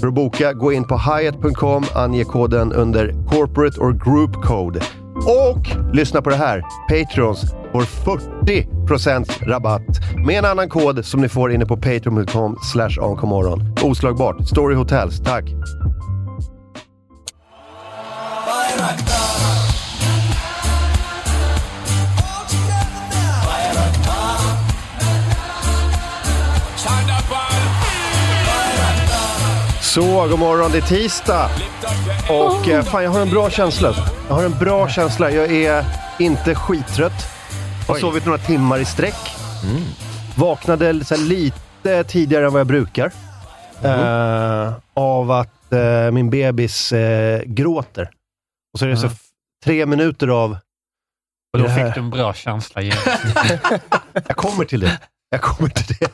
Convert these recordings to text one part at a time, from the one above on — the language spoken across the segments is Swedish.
För att boka, gå in på hyatt.com, ange koden under corporate or group code. Och lyssna på det här! Patreons får 40% rabatt med en annan kod som ni får inne på patreon.com slash onkomorron. Oslagbart. Story Hotels. Tack! Så, god morgon. Det är tisdag. Och eh, fan, jag har en bra känsla. Jag har en bra känsla. Jag är inte skittrött. Har sovit några timmar i sträck. Vaknade så här, lite tidigare än vad jag brukar. Eh, av att eh, min bebis eh, gråter. Och så är det så f- tre minuter av... Och då det här- fick du en bra känsla igen. Jag kommer till det. Jag kommer till det.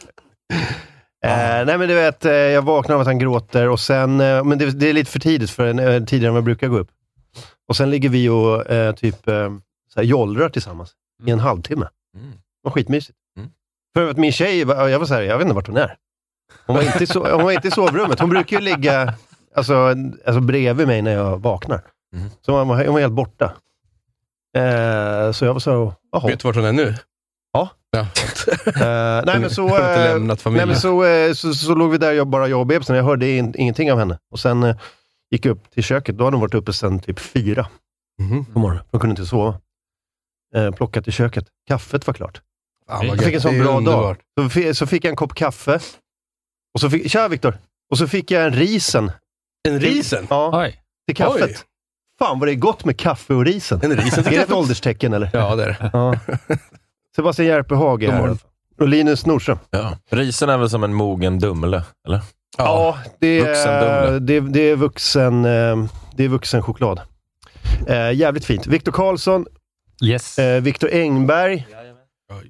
Eh, nej men du vet, eh, jag vaknar av att han gråter och sen, eh, men det, det är lite för tidigt, för eh, tidigare än vad jag brukar gå upp. Och sen ligger vi och eh, typ eh, så här, jollrar tillsammans i en halvtimme. Mm. Det var skitmysigt. Mm. För att min tjej, var- jag var så här, jag vet inte vart hon är. Hon var inte i, so- hon var inte i sovrummet. Hon brukar ju ligga alltså, alltså bredvid mig när jag vaknar. Mm. Så hon var, hon var helt borta. Eh, så jag var så, jaha. Vet du vart hon är nu? Ja. ja. Eh, nej men så... Lämnat Nej, men så, eh, så, så låg vi där, jag, bara jag och bebisen. Jag hörde in, ingenting av henne. Och sen gick jag upp till köket. Då hade hon varit uppe sedan typ fyra Mhm. på morgonen. Hon kunde inte sova. Eh, plockat i köket. Kaffet var klart. Fan, vad Jag fick en sån bra underbart. dag. Så, så fick jag en kopp kaffe. Och så fick, tja Viktor! Och så fick jag en risen. En risen? Ja, Oj. till kaffet. Oj. Fan vad det är gott med kaffe och risen. En risen Är det ett ålderstecken eller? Ja, det är det. Ja. Sebastian Järpehag är här. Och Linus Nordström. Ja. Risen är väl som en mogen Dumle, eller? Ja, det är, det, det är vuxen, eh, det är vuxen choklad. Eh, jävligt fint. Viktor Karlsson, Yes. eh, Viktor Engberg.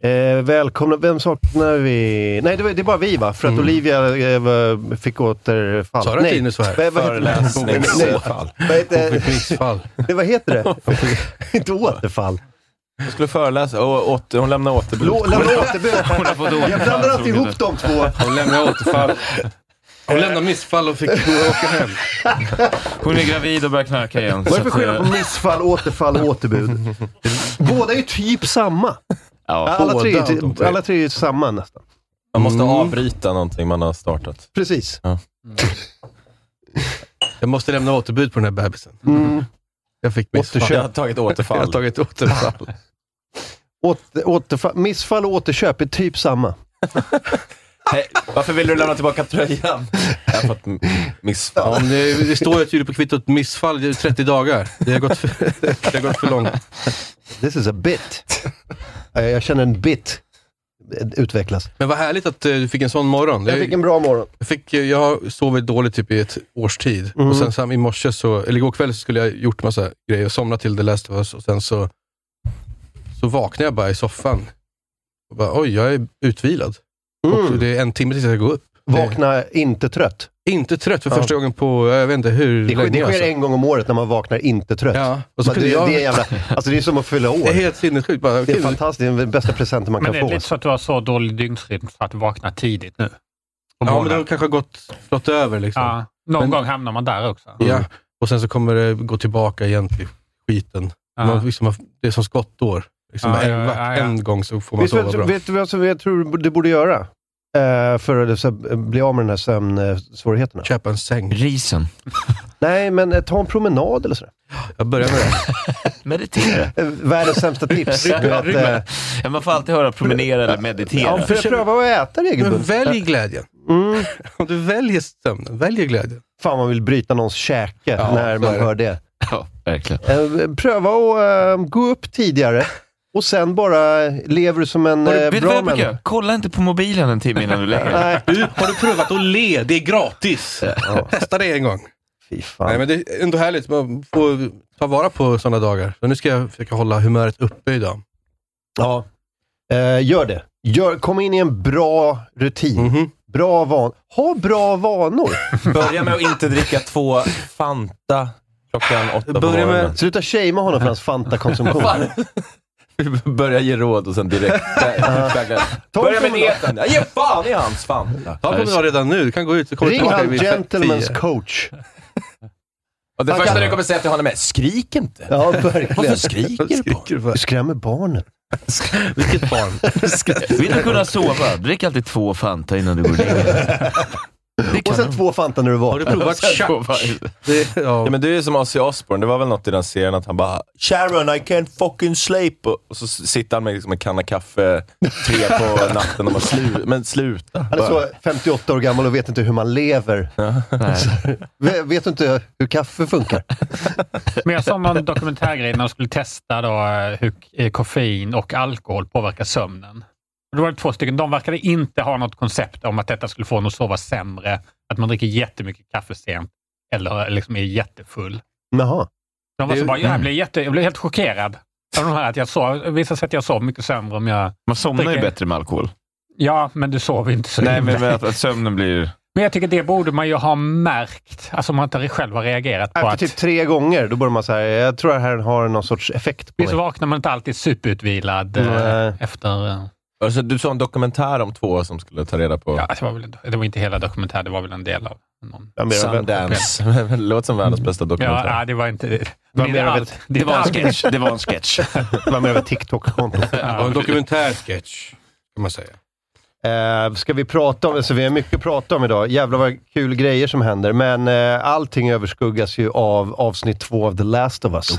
Eh, välkomna. Vem saknar vi? Nej, det, var, det är bara vi va? För att Mm. Olivia eh, fick återfall. Sa du att Nej. Linus var här? Vad heter det? Föreläsningsfall. vad heter, Fick missfall. nej, vad heter det? Inte återfall. Hon skulle föreläsa och åter, hon lämnade återbud. Lå- lämna återbud. Hon har fått Jag blandar alltid ihop de två. Hon lämnade återfall. Hon lämnade missfall och fick åka hem. Hon är gravid och börjar knarka igen. Vad är det för skillnad på missfall, återfall och återbud? Båda är ju typ samma. ja, Alla tre, är alla tre är samma nästan. Man måste Mm. avbryta någonting man har startat. Precis. Jag måste lämna återbud på den här bebisen. Mm. Jag fick missfall. Jag har tagit Jag har återfall. tagit återfall. Åter, återfall, missfall och återköp är typ samma. Hej, varför vill du lämna tillbaka tröjan? Jag har fått missfall. Ja, det, det står ju tydligt på kvittot missfall, är 30 dagar. Det har gått för, det har gått för långt. This is a bit. Jag känner en bit utvecklas. Men vad härligt att eh, du fick en sån morgon. Jag fick en bra morgon. Jag, fick, eh, jag har sovit dåligt typ i ett års tid. Mm. Och sen sam, i morse, så, eller igår kväll så skulle jag gjort massa grejer och somnat till The Last of Us och sen så, så vaknade jag bara i soffan. Och bara, Oj, jag är utvilad. Och Mm. det är en timme tills jag går upp. Vakna inte trött. Inte trött för Ja. första gången på, jag vet inte hur Det sker, länge. det sker alltså. en gång om året när man vaknar inte trött. Ja, och så Men det, jag, det, är jävla, alltså det är som att fylla år. det är helt sinnessjukt. Bara, Det är fantastiskt. Det är den bästa presenten man Men kan det är få. lite så att du har så dålig dygnsrytm för att du vaknar tidigt nu. Ja, men det har kanske gått, flott över liksom. ja, någon Men- gång hamnar man där också. Ja, och sen så kommer det gå tillbaka igen till skiten. Ja. Man liksom, det är som skottår. Liksom Ja, en, ja, ja, en gång så får man Vet du, sova vad- bra. vet du vad som jag tror du borde göra? Eh, för att bli av med den här sömnsvårigheterna. Köpa en säng. Risen. Nej, men eh, ta en promenad eller sådär. Jag börjar med det. Meditera. Eh, Världens sämsta tips. Att, Ja, man får alltid höra promenera eller meditera. ja, för pröva att äta Men regelbundet. välj glädjen. Mm. Om du väljer sömnen, välj glädjen. Fan, man vill bryta någons käke Ja, när man hör det. Ja, verkligen. Pröva att gå upp tidigare och sen bara lever du som en Har du, eh, vet du bra människa. Kolla inte på mobilen en timme innan du lägger dig. Nej, Du, har du provat att le? Det är gratis. Testa det en gång. fy fan. Nej, men det är ändå härligt. Man får ta vara på sådana dagar. Så nu ska jag försöka hålla humöret uppe idag. Ja, eh, gör det. Gör, kom in i en bra rutin. Mhm. Bra van. Ha bra vanor. Börja med att inte dricka två Fanta klockan åtta på Börja med- morgonen. Sluta shamea honom för hans Fanta-konsumtion. Börja ge råd och sen direkt Börja med dieten. Ja, Ge fan i hans Fanta. Ta promenad redan nu. Du kan gå ut och komma Ring tillbaka han gentleman's coach. Och det Han första kan- du kommer säga till honom är, skrik inte. Ja, verkligen. Varför skriker du på du skrämmer barnet. Vilket barn? Vill du kunna sova? Drick alltid två Fanta innan du går ner. Det Och sen två Fanta när du Har du provat chack? Det, ja. Ja, men du är som Ozzy Osbourne, det var väl något i den serien att han bara “Sharon, I can't fucking sleep” och så sitter han med liksom en kanna kaffe tre på natten och bara slu “Men sluta”. Han är så 58 år gammal och vet inte hur man lever. Nej. Vet vet du inte hur kaffe funkar? Men jag såg någon dokumentärgrej när de skulle testa då, eh, hur eh, koffein och alkohol påverkar sömnen. Då var det två stycken. De verkade inte ha något koncept om att detta skulle få en att sova sämre. Att man dricker jättemycket kaffe sent eller liksom är jättefull. Jaha. De var så bara, jag, blev jätte, jag blev helt chockerad. Av de här att jag sov, visade sig att jag sov mycket sämre om jag... Man somnar ju Dricker- bättre med alkohol. Ja, men du sover inte så Nej, men, att, att sömnen blir... Men jag tycker det borde man ju ha märkt. Alltså om man inte själv har reagerat på Efter att... typ tre gånger, då börjar man säga, jag tror det här har någon sorts effekt på Visst mig. vaknar man inte alltid superutvilad eh, Nej. efter... Alltså, du såg en dokumentär om två som skulle ta reda på Ja, det var, väl, det var inte hela dokumentären, det var väl en del av någon. Ja, mer av en- Sundance. det låter som världens bästa dokumentär. Ja, nej, det var inte... Det, var det, mer är av allt, ett- det, Det var en sketch. Det var en sketch. Det var mer av ett TikTok-konto. En dokumentär sketch, kan man säga. Eh, ska vi prata om, alltså vi har mycket att prata om idag. Jävlar vad kul grejer som händer. Men eh, allting överskuggas ju av avsnitt två av The Last of Us.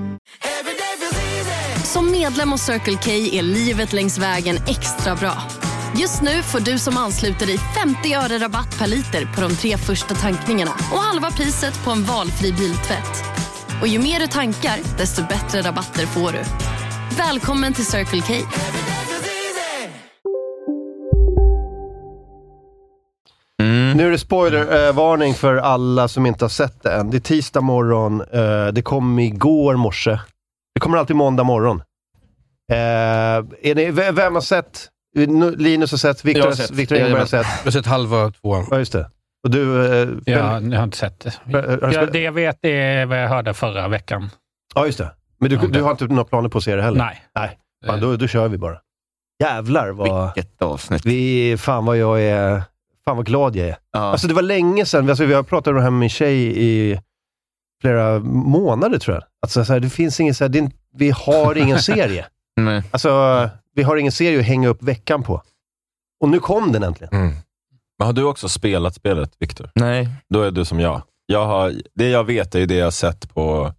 Som medlem hos Circle K är livet längs vägen extra bra. Just nu får du som ansluter dig 50 öre rabatt per liter på de tre första tankningarna och halva priset på en valfri biltvätt. Och ju mer du tankar, desto bättre rabatter får du. Välkommen till Circle K. Mm. Nu är det spoilervarning eh, för alla som inte har sett det än. Det är tisdag morgon. eh, det kom igår morse. Det kommer alltid måndag morgon. Eh, är ni, vem har sett? Nu- Linus har sett, Victor Jag har sett. Victor Engberg har sett. Jag har sett halva tvåan. Ja, just det. Och du... Eh, Ja, jag har inte sett det. Ja, det jag vet är vad jag hörde förra veckan. ja, just det. Men du, du har inte några planer på att se det heller? Nej. Nej. Fan, då, då kör vi bara. Jävlar vad... Vilket avsnitt. Vi, fan vad jag är... Fan vad glad jag är. Ja. Alltså det var länge sedan, alltså, vi har pratat om det här med min tjej i flera månader tror jag. Alltså, så här, det finns ingen, så här, det vi har ingen serie. Nej. Alltså, vi har ingen serie att hänga upp veckan på. Och nu kom den äntligen. Mm. Men har du också spelat spelet, Viktor? Nej. Då är du som jag. jag har, det jag vet är ju det jag har sett på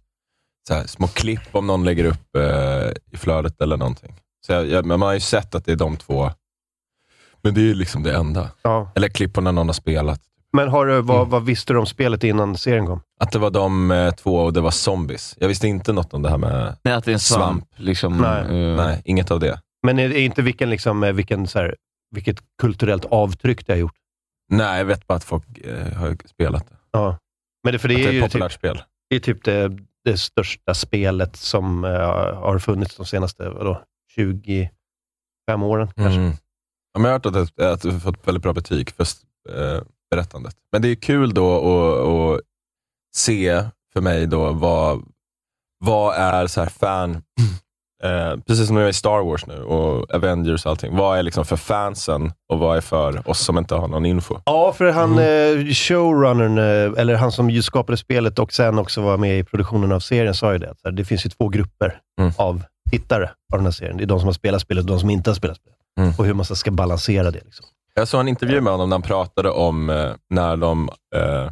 så här, små klipp om någon lägger upp eh, i flödet eller någonting. Så jag, jag, men man har ju sett att det är de två. Men det är liksom det enda. Ja. Eller klipp på när någon har spelat. Men har du, vad, vad visste du om spelet innan serien kom? Att det var de eh, två och det var zombies. Jag visste inte något om det här med... Nej, att det är en svamp. Svamp. Liksom, Nej. eh, Nej, inget av det. Men är, är inte vilken, liksom, eh, vilken, så här, vilket kulturellt avtryck det har gjort? Nej, jag vet bara att folk eh, har spelat det. Ja. Men det, för det är det är ju ett typ, populärt spel. det, är typ det, det största spelet som eh, har funnits de senaste vadå, 25 åren. Kanske. Mm. Ja, men jag har hört att, det- att har fått väldigt bra betyg för eh, berättandet. Men det är kul då att, att se för mig då vad, vad är så här fan, eh, precis som jag är i Star Wars nu och Avengers och allting. Vad är liksom för fansen och vad är för oss som inte har någon info? Ja, för han eh, showrunnern, eh, eller han som ju skapade spelet och sen också var med i produktionen av serien, sa ju det. att Det finns ju två grupper Mm. av tittare av den här serien. Det är de som har spelat spelet och de som inte har spelat spelet. Mm. Och hur man ska balansera det. Liksom. Jag såg en intervju med honom när han pratade om eh, när de... Eh,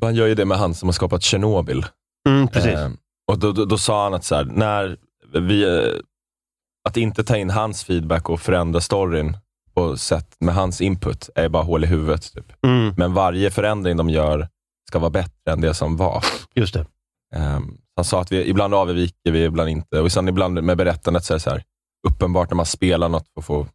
han gör ju det med han som har skapat Tjernobyl. Mm, precis. Eh, och då, då, då sa han att så här, när vi, eh, att inte ta in hans feedback och förändra storyn på sätt med hans input är bara hål i huvudet. Typ. Mm, Men varje förändring de gör ska vara bättre än det som var. just det. Um, han sa att vi, ibland avviker vi, ibland inte. Och sen ibland med berättandet så är det så här, uppenbart när man spelar något och får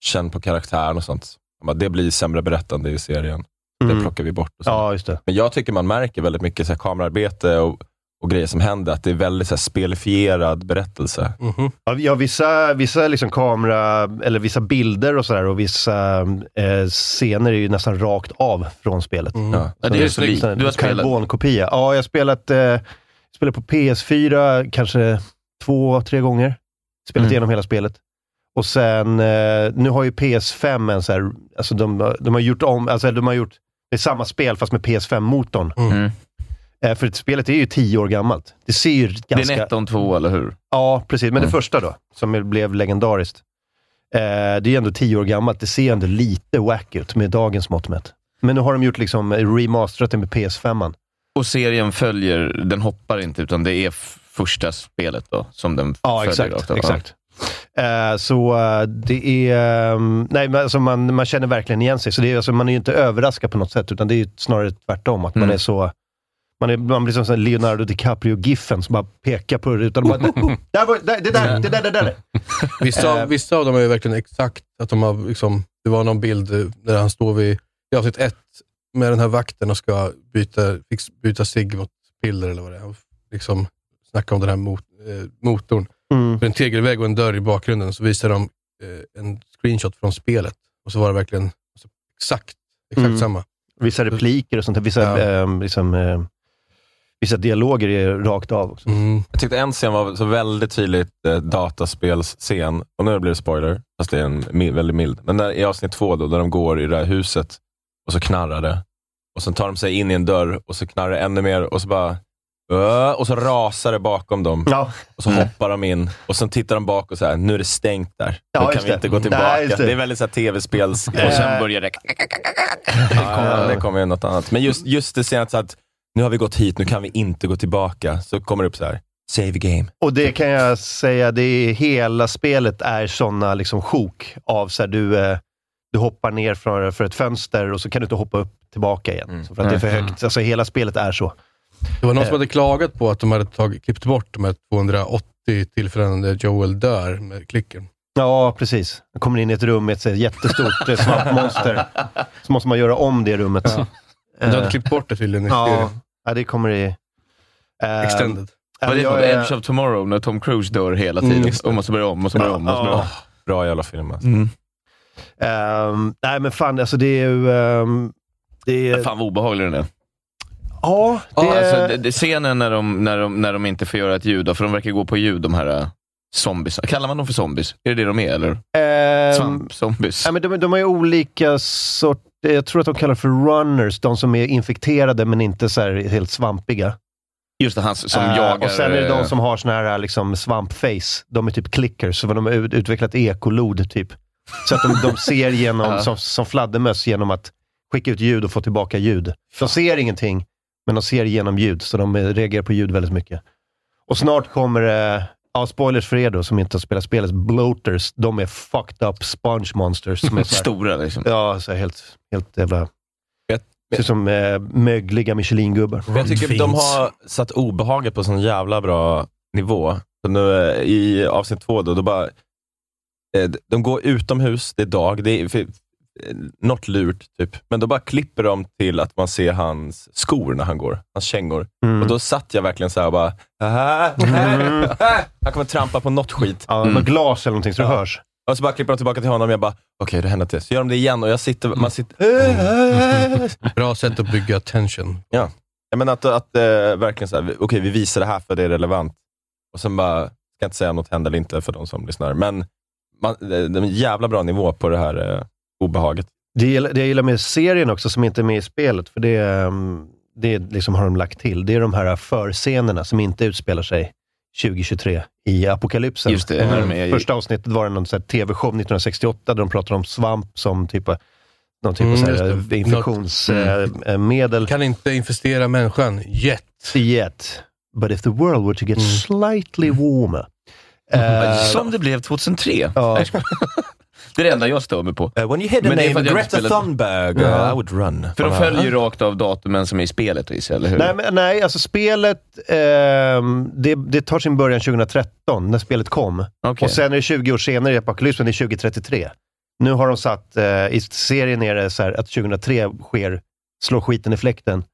känna på karaktären och sånt. Bara, det blir sämre berättande i serien. Det Mm. plockar vi bort. Och så. Ja, just det. Men jag tycker man märker väldigt mycket så här, kamerarbete och, och grejer som händer, att det är väldigt så här, spelifierad berättelse. Mhm. Ja, Ja, vissa, vissa liksom kamera, eller vissa bilder och sådär och vissa eh, scener är ju nästan rakt av från spelet. Mm. Ja. Ja, det är så liksom. Du har spelat. Karbonkopia. Ja, jag har spelat, eh, spelat på PS4 kanske två, tre gånger. Spelat Mm. igenom hela spelet. Och sen, eh, nu har ju PS5 en så här, alltså de, de har gjort om, alltså de har gjort, det är samma spel fast med PS5-motorn. Mm. Eh, för spelet är ju tio år gammalt. Det ser ju Det är ganska... en 1 om 2, eller hur? Ja, precis. Men det Mm. första då, som blev legendariskt. Eh, det är ju ändå tio år gammalt. Det ser ändå lite wack ut med dagens mått mätt. Men nu har de gjort liksom remasterat det med PS5. Och serien följer, den hoppar inte, utan det är första spelet då, som den Ja, följer. exakt. av. exakt. Eh, så eh, det är... um, nej, men alltså man, man känner verkligen igen sig. Så det är, alltså, man är ju inte överraskad på något sätt, utan det är ju snarare tvärtom. Att man Mm. är så... Man, är, man blir som Leonardo DiCaprio-giffen som bara pekar på rutan och bara där var, där, det där, det där, det där. Vissa, Eh. av, vissa av dem är ju verkligen exakt att de har, liksom, det var någon bild där han står vid, i avsnitt ett, med den här vakten och ska byta, byta cigg mot piller eller vad det är. Och Liksom, snacka om den här mot, eh, motorn. Mm. För en tegelvägg och en dörr i bakgrunden, så visar de eh, en screenshot från spelet. Och så var det verkligen alltså, exakt, exakt Mm. samma. Vissa repliker och sånt där. Vissa, Ja. ehm, liksom, eh, vissa dialoger är rakt av också. Mm. Jag tyckte en scen var så väldigt tydligt eh, dataspelsscen, och nu blir det spoiler, fast det är en mi- väldigt mild. Men när, i avsnitt två, då, där de går i det här huset och så knarrar det. Och så tar de sig in i en dörr och så knarrar det ännu mer och så bara Och så rasar det bakom dem. Ja, Och så hoppar de in och sen tittar de bak och så här, nu är det stängt där. Ja, Då kan vi det. inte gå Nej, tillbaka. just det. det. är väldigt så tv-spels... Och sen börjar det... Ja, det kommer ju något annat. Men just, just det senaste att nu har vi gått hit, nu kan vi inte gå tillbaka. Så kommer det upp så här, save game. och det kan jag säga, det är, hela spelet är sådana liksom sjok av så här, du, eh, du hoppar ner för, för ett fönster och så kan du inte hoppa upp tillbaka igen. Mm. Så för att det är för högt. Alltså hela spelet är så. Det var någon Eh. som hade klagat på att de hade tagit, klippt bort de här 280 tillfällena där Joel dör med klicken. Ja, precis. Man kommer in i ett rum med ett jättestort eh, svampmonster. Så måste man göra om det rummet. Ja. Men Du Eh, hade klippt bort det tydligen i ja, ja, det kommer i... eh, Extended. Var det jag Edge of Tomorrow, när Tom Cruise dör hela Mm, tiden? det. och måste börja om, måste börja om, måste börja om. Ja. Bra jävla film alltså. Mm. Ehm, nej, men fan, alltså det är ju... ehm, det är, Fan vad obehaglig den är. Ja, det, Ja, alltså, det, det, scenen när de, när, de, när de inte får göra ett ljud, då, för de verkar gå på ljud, de här uh, zombies. Kallar man dem för zombies? Är det det de är, eller? ehm, Svampzombies. Ja, men de, de har ju olika sorter. Jag tror att de kallar för runners, de som är infekterade men inte så helt svampiga. Just det, han som Eh, jagar... och sen är det de eh, som har såna här liksom, svampface. De är typ clickers, så de har ut- utvecklat ekolod typ. Så att de, de ser genom, Ja. som, som fladdermöss genom att skicka ut ljud och få tillbaka ljud. De ser ingenting, men de ser genom ljud, så de eh, reagerar på ljud väldigt mycket. Och snart kommer det, ja, spoilers för er då som inte har spelat spelet, bloaters. De är fucked up sponge monsters. Som är så här, Stora liksom. Ja, så här helt, helt jävla... Ser som äh, mögliga Michelin-gubbar. Jag tycker de har satt obehaget på sån jävla bra nivå. Så nu, eh, I avsnitt två, då, då bara, eh, de går utomhus, det är dag, det är för, eh, något lurt, typ. men då bara klipper de till att man ser hans skor när han går, hans kängor. Mm. Och då satt jag verkligen så här och bara, "Ah, Mm. ah." han kommer trampa på något skit. Ja, Mm. med glas eller någonting så det Ja. hörs. Och så bara klipper de tillbaka till honom och jag bara, okej det hände inte. Så gör de det igen och jag sitter, man sitter, Bra sätt att bygga tension. Ja, men att, att eh, verkligen så här, okej vi visar det här för det är relevant. Och sen bara, ska jag inte säga något händer eller inte för de som lyssnar. Men man, det det är en jävla bra nivå på det här eh, obehaget. Det, gillar- det jag gillar med serien också, som inte är med i spelet, för det, ehm, det liksom har de lagt till, det är de här förscenerna som inte utspelar sig 2023 i Apokalypsen. Just det, när de är i- Första avsnittet var det någon TV-show 1968 där de pratade om svamp som typ av, någon typ Mm, av så just här, det. infektionsmedel. Kan inte infestera människan yet. Yet. But if the world were to get Mm. slightly warmer. Mm. Eh, Som det blev 2003. Ja. Det är det enda jag stör mig på. Uh, when you hear the Men name att jag inte Greta spelat- Thunberg, uh, Ja. I would run. För de Fan, följer ju rakt av datumen som är i spelet, jag, eller hur? Nej, men, nej, alltså spelet, ehm, det, det tar sin början 2013, när spelet kom. Okej. Och sen är det 20 år senare i Apokalypsen, det är 2033. Nu har de satt, eh, i serien är det så här att 2003 sker, slår skiten i fläkten.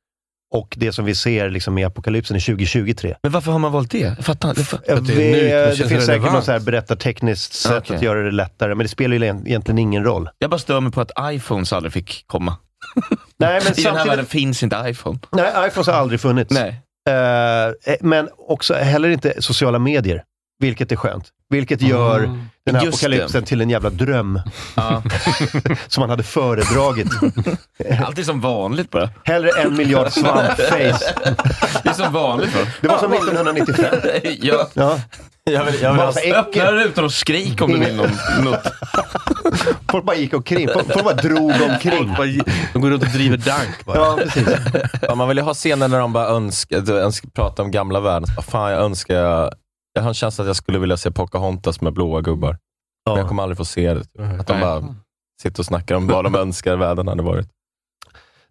Och det som vi ser liksom i Apokalypsen är 2023. Men varför har man valt det? Jag fattar inte. Att det är vet- nytt, det det finns säkert något så här berättartekniskt sätt Okej. att göra det lättare, men det spelar ju egent- egentligen ingen roll. Jag bara stör mig på att iPhones aldrig fick komma. Nej, men I den här samtidigt, världen finns inte iPhone. nej, iPhones har aldrig funnits. Nej. Eh, men också heller inte sociala medier, vilket är skönt. Vilket gör den här Just apokalypsen till en jävla dröm Ja. som man hade föredragit. Allt är som vanligt bara. Hellre en miljard svampface. Det är som vanligt. Va? Det var som 1995. ja. Ja. Jag vill, jag vill Bara ha så äckel. Öppna rutan och skrik om du vill något. Folk bara gick omkring. Folk folk bara drog omkring. De går runt och driver dank bara. Ja, precis. Ja, man vill ju ha scener när de bara önskar, önskar prata om gamla världen. Fan, jag önskar jag... Jag har en känsla att jag skulle vilja se Pocahontas med blåa gubbar. Men jag kommer aldrig få se det. Att de Nej. bara sitter och snackar om vad de önskar världen hade varit.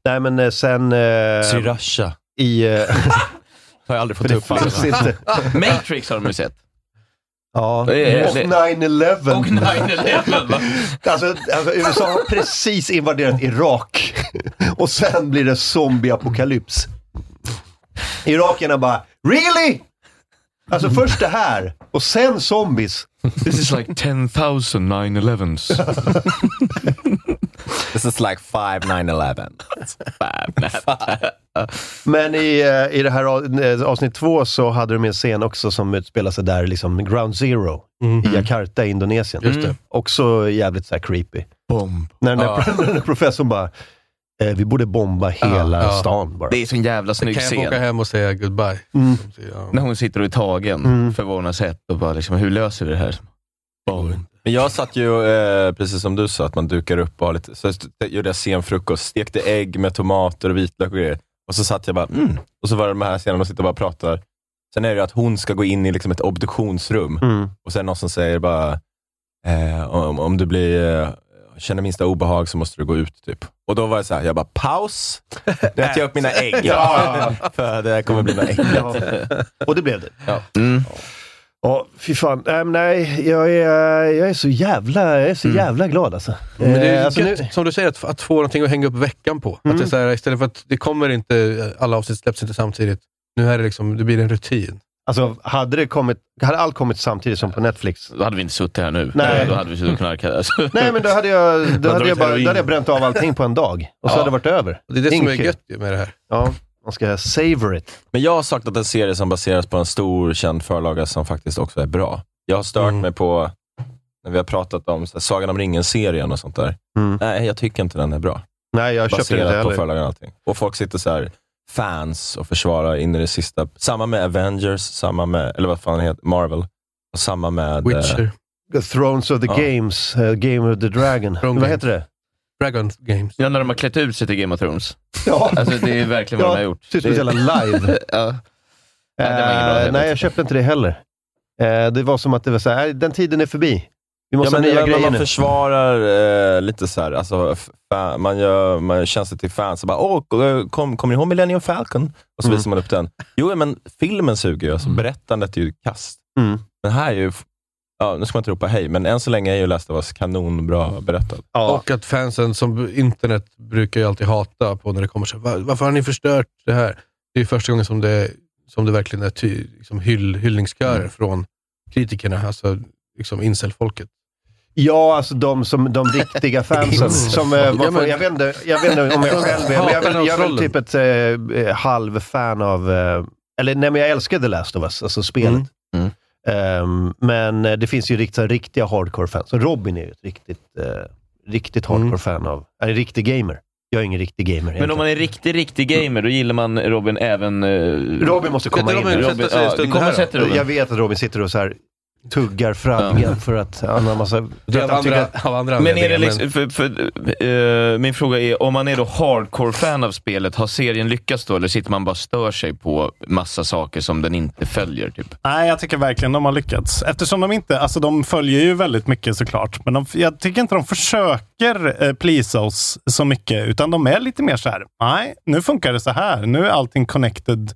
Nej, men eh, sen eh, Sriracha. i... Eh, Har jag aldrig fått inte. Matrix har de ju sett. Ja. Och Det är- det- 9-11. Och 9-11 va? Alltså, alltså, USA har precis invaderat Irak och sen blir det zombieapokalyps. Irakierna bara, really? Alltså först det här och sen zombies. This is like 10,000 9-11s. This is like five 9-11. Men i, eh, i det här eh, avsnitt två så hade de en scen också som utspelar sig där, liksom Ground Zero Mm. i Jakarta i Indonesien. Just det. Också jävligt så här creepy. Bomb. När den Ja. när den professorn bara, eh, vi borde bomba hela ja. stan bara. Det är så en jävla snygg Kan jag åka scen. hem och säga goodbye? Mm. Ja. När hon sitter och är tagen Mm. för vad hon har sett och bara liksom, hur löser vi det här? Men jag satt ju, eh, precis som du sa, att man dukar upp och har lite, så jag gjorde jag sen frukost, stekte ägg med tomater och vitlök och grejer. Och så satt jag bara, mm. Och så var det de här scenerna och sitter och bara pratar. Sen är det ju att hon ska gå in i liksom ett obduktionsrum Mm. och sen någon som säger bara, eh, om, om du blir, eh, känner minsta obehag så måste du gå ut. typ. Och då var det så här, jag bara, paus. Nu äter jag upp mina ägg. Ja. För det här kommer bli några ägg. Ja. Och det blev det. Mm. Ja, fy fan. Nej, men nej jag, är, jag är så jävla, jag är så jävla glad alltså. Men det är Eh, alltså gött, nu, som du säger, att, att få någonting att hänga upp veckan på. Att det är så här, istället för att det kommer inte, alla avsnitt släpps inte samtidigt. Nu är det liksom, det blir en rutin. Alltså, hade, det kommit, hade allt kommit samtidigt som på Netflix, Då hade vi inte suttit här nu. Nej. Då hade vi suttit och knarkat. Alltså. nej men då hade jag, då hade jag, bara, då hade jag bränt av allting på en dag. Och så Ja. hade det varit över. Och det är det som Inget är gött med det här. Ja, man ska savor it. Men jag har saknat en serie som baseras på en stor känd förlaga som faktiskt också är bra. Jag har stört Mm. mig på, när vi har pratat om så här, Sagan om ringen-serien och sånt där. Mm. Nej, jag tycker inte den är bra. Nej, jag köpte inte Baserat på heller. förlagen och allting. Och folk sitter så här, fans och försvarar in i det sista. Samma med Avengers, samma med, eller vad fan det heter, Marvel. Och samma med... eh, Witcher, Thrones of the Ja. Games, uh, Game of the Dragon. Throne Vad heter det? Dragon Games. Ja, när de har klätt ut sig till Game of Thrones. Ja, Alltså, det är verkligen vad de har gjort. ser ut som ett jävla live. ja. Nej, det bra Eh, heller. nej, jag köpte inte det heller. Eh, det var som att det var så här, "Nej, den tiden är förbi. Vi Ja, måste men, ha nya men grejer man nu. försvarar eh, lite så här, alltså, man gör man tjänster till fans. Och bara, Åh, kom, kommer ni ihåg Millennium Falcon? Och så Mm. visar man upp den. Jo, men filmen suger ju. Alltså, Berättandet är ju kast. Mm. Den här är ju, ja, nu ska man inte ropa hej, men än så länge är ju Last of Us kanonbra berättad. Ja. Och att fansen som internet brukar ju alltid hata på när det kommer så här, "Va- varför har ni förstört det här? Det är ju första gången som det, som det verkligen är ty, liksom hyll, hyllningskörer Mm. från kritikerna, alltså liksom incelfolket. Ja, alltså de, som, de riktiga fansen. som, eh, var Ja, men- för, jag, vet inte, jag vet inte om jag själv är, men jag, är väl- jag är väl typ ett eh, halvfan av... Eh, eller nej, men jag älskar The Last of Us, alltså spelet. Mm. Ehm, men eh, det finns ju rikt, riktiga hardcore-fans. Robin är ju ett riktigt, eh, riktigt Mm. hardcore-fan av... Är en riktig gamer. Jag är ingen riktig gamer. Men om egentligen. man är riktig, riktig gamer, då gillar man Robin även... eh, Robin måste komma in. Robin- ja, vi kommer sätter Robin. Jag vet att Robin sitter och så här tuggar fradgan för att av andra Men är det liksom, för, för, eh, min fråga är, om man är då hardcore-fan av spelet, har serien lyckats då, eller sitter man bara och stör sig på massa saker som den inte följer? Typ? Nej, jag tycker verkligen de har lyckats. Eftersom de inte, alltså de följer ju väldigt mycket såklart, men de, jag tycker inte de försöker eh, pleasa oss så mycket, utan de är lite mer så här, nej, nu funkar det så här, nu är allting connected.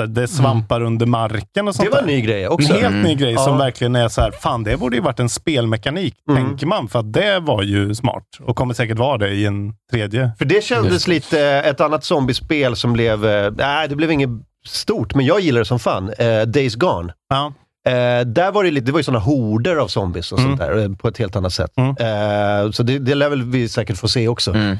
Här, det svampar under marken och sånt Det var en där. ny grej En också. helt ny grej Ja. som verkligen är så här, fan det borde ju varit en spelmekanik, Mm. tänker man, för att det var ju smart och kommer säkert vara det i en tredje. För det kändes lite ett annat zombiespel som blev... eh, Nej, det blev inget stort, men jag gillar det som fan. Eh, Days Gone. Ja. Eh, där var det, lite, det var ju sådana horder av zombies och Mm. sånt där, eh, på ett helt annat sätt. Mm. Eh, så det, det lär väl vi säkert få se också Mm.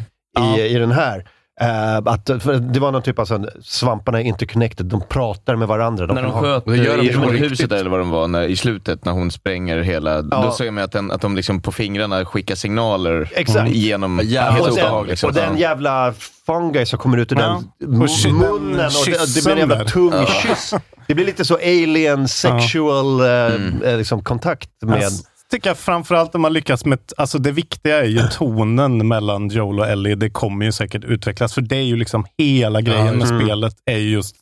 i, i den här. Eh, att, det var någon typ av sån, svamparna är interconnected, de pratar med varandra. De när de ha- sköt det gör de i ju på huset eller vad de var, när, i slutet när hon spränger hela, Ja. då ser man att, den, att de liksom på fingrarna skickar signaler Exakt. genom, Jävligt och, den, obehagligt. och den jävla fungi som kommer ut ur Ja. den Och munnen. den Och det, det blir en jävla tung kyss. Det blir lite så alien sexual eh, Mm. eh, liksom, kontakt med... Jag tycker jag framförallt de har lyckats med, alltså det viktiga är ju tonen mellan Joel och Ellie. Det kommer ju säkert utvecklas, för det är ju liksom hela grejen med Mm. spelet, är ju just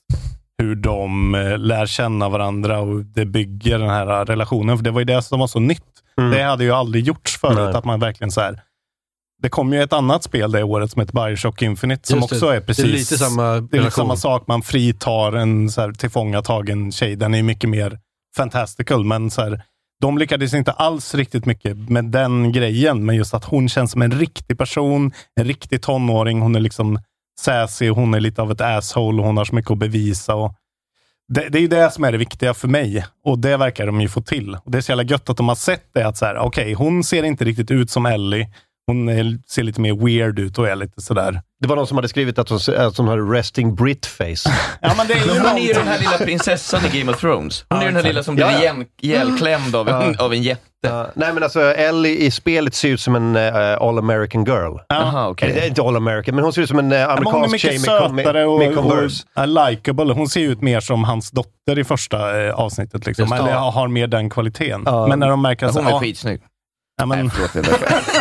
hur de eh, lär känna varandra och det bygger den här relationen. För det var ju det som var så nytt. Mm. Det hade ju aldrig gjorts förut, Nej. att man verkligen så här. Det kom ju ett annat spel det året som heter Bioshock Infinite, som Just det. också är precis... Det är lite samma Det är lite samma sak. Man fritar en så här, tillfångatagen tjej. Den är mycket mer fantastical, men så här, de lyckades inte alls riktigt mycket med den grejen. Men just att hon känns som en riktig person, en riktig tonåring. Hon är liksom sassy, hon är lite av ett asshole och hon har så mycket att bevisa. Och det, det är ju det som är det viktiga för mig och det verkar de ju få till. Och Det är så jävla gött att de har sett det, att så här, okej, hon ser inte riktigt ut som Ellie. Hon är, ser lite mer weird ut och är lite sådär. Det var någon som hade skrivit att hon, att hon hade resting Brit face. Ja, men det är ju hon är ju den här lilla prinsessan i Game of Thrones. Hon är ju den här lilla som blir Ja, ja. igen- ihjälklämd av, en- Ja. av en jätte. Ja, nej men alltså Ellie i spelet ser ut som en eh, all American girl. Jaha, okej. Eller, inte all American, men hon ser ut som en uh, amerikansk mycket tjej med, med, sötare och, med och, Converse. är likeable. Hon ser ut mer som hans dotter i första eh, avsnittet. Liksom. Just. Eller har mer den kvaliteten. Men när de märker att... Hon är skitsnygg. ja, men, Nej, förlåt.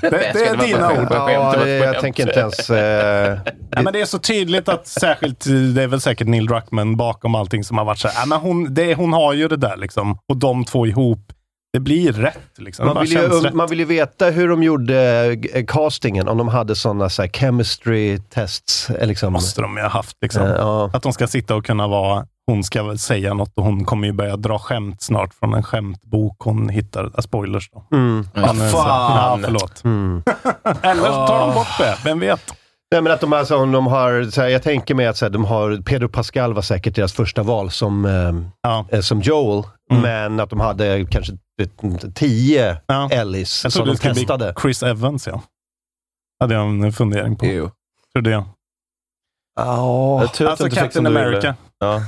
Det, det, det är dina ord. Ja, det jag tänker inte ens... Eh, Ja, men det är så tydligt att särskilt, det är väl säkert Neil Druckmann bakom allting som har varit så här, ja, men hon, det, hon har ju det där liksom. Och de två ihop, det blir rätt. Liksom. Man, vill ju, rätt. man vill ju veta hur de gjorde eh, castingen, om de hade sådana så chemistry tests. eh, Liksom. måste de ju ha haft. Liksom. Eh, ja. Att de ska sitta och kunna vara, hon ska väl säga något och hon kommer ju börja dra skämt snart från en skämtbok hon hittar. Äh, spoilers då. Mm. Ja, eh, så- fan. Ja, förlåt. Mm. Eller så tar de bort det, vem vet? Nej, men att de, alltså, de har, så här, jag tänker mig att så här, de har, Pedro Pascal var säkert deras första val som, eh, Ja. eh, som Joel, Mm. men att de hade kanske vet, tio Ja. Ellis som de det testade. Chris Evans, ja. Hade jag en fundering på. Ew. Trodde jag. Att Alltså Captain. America. Ja.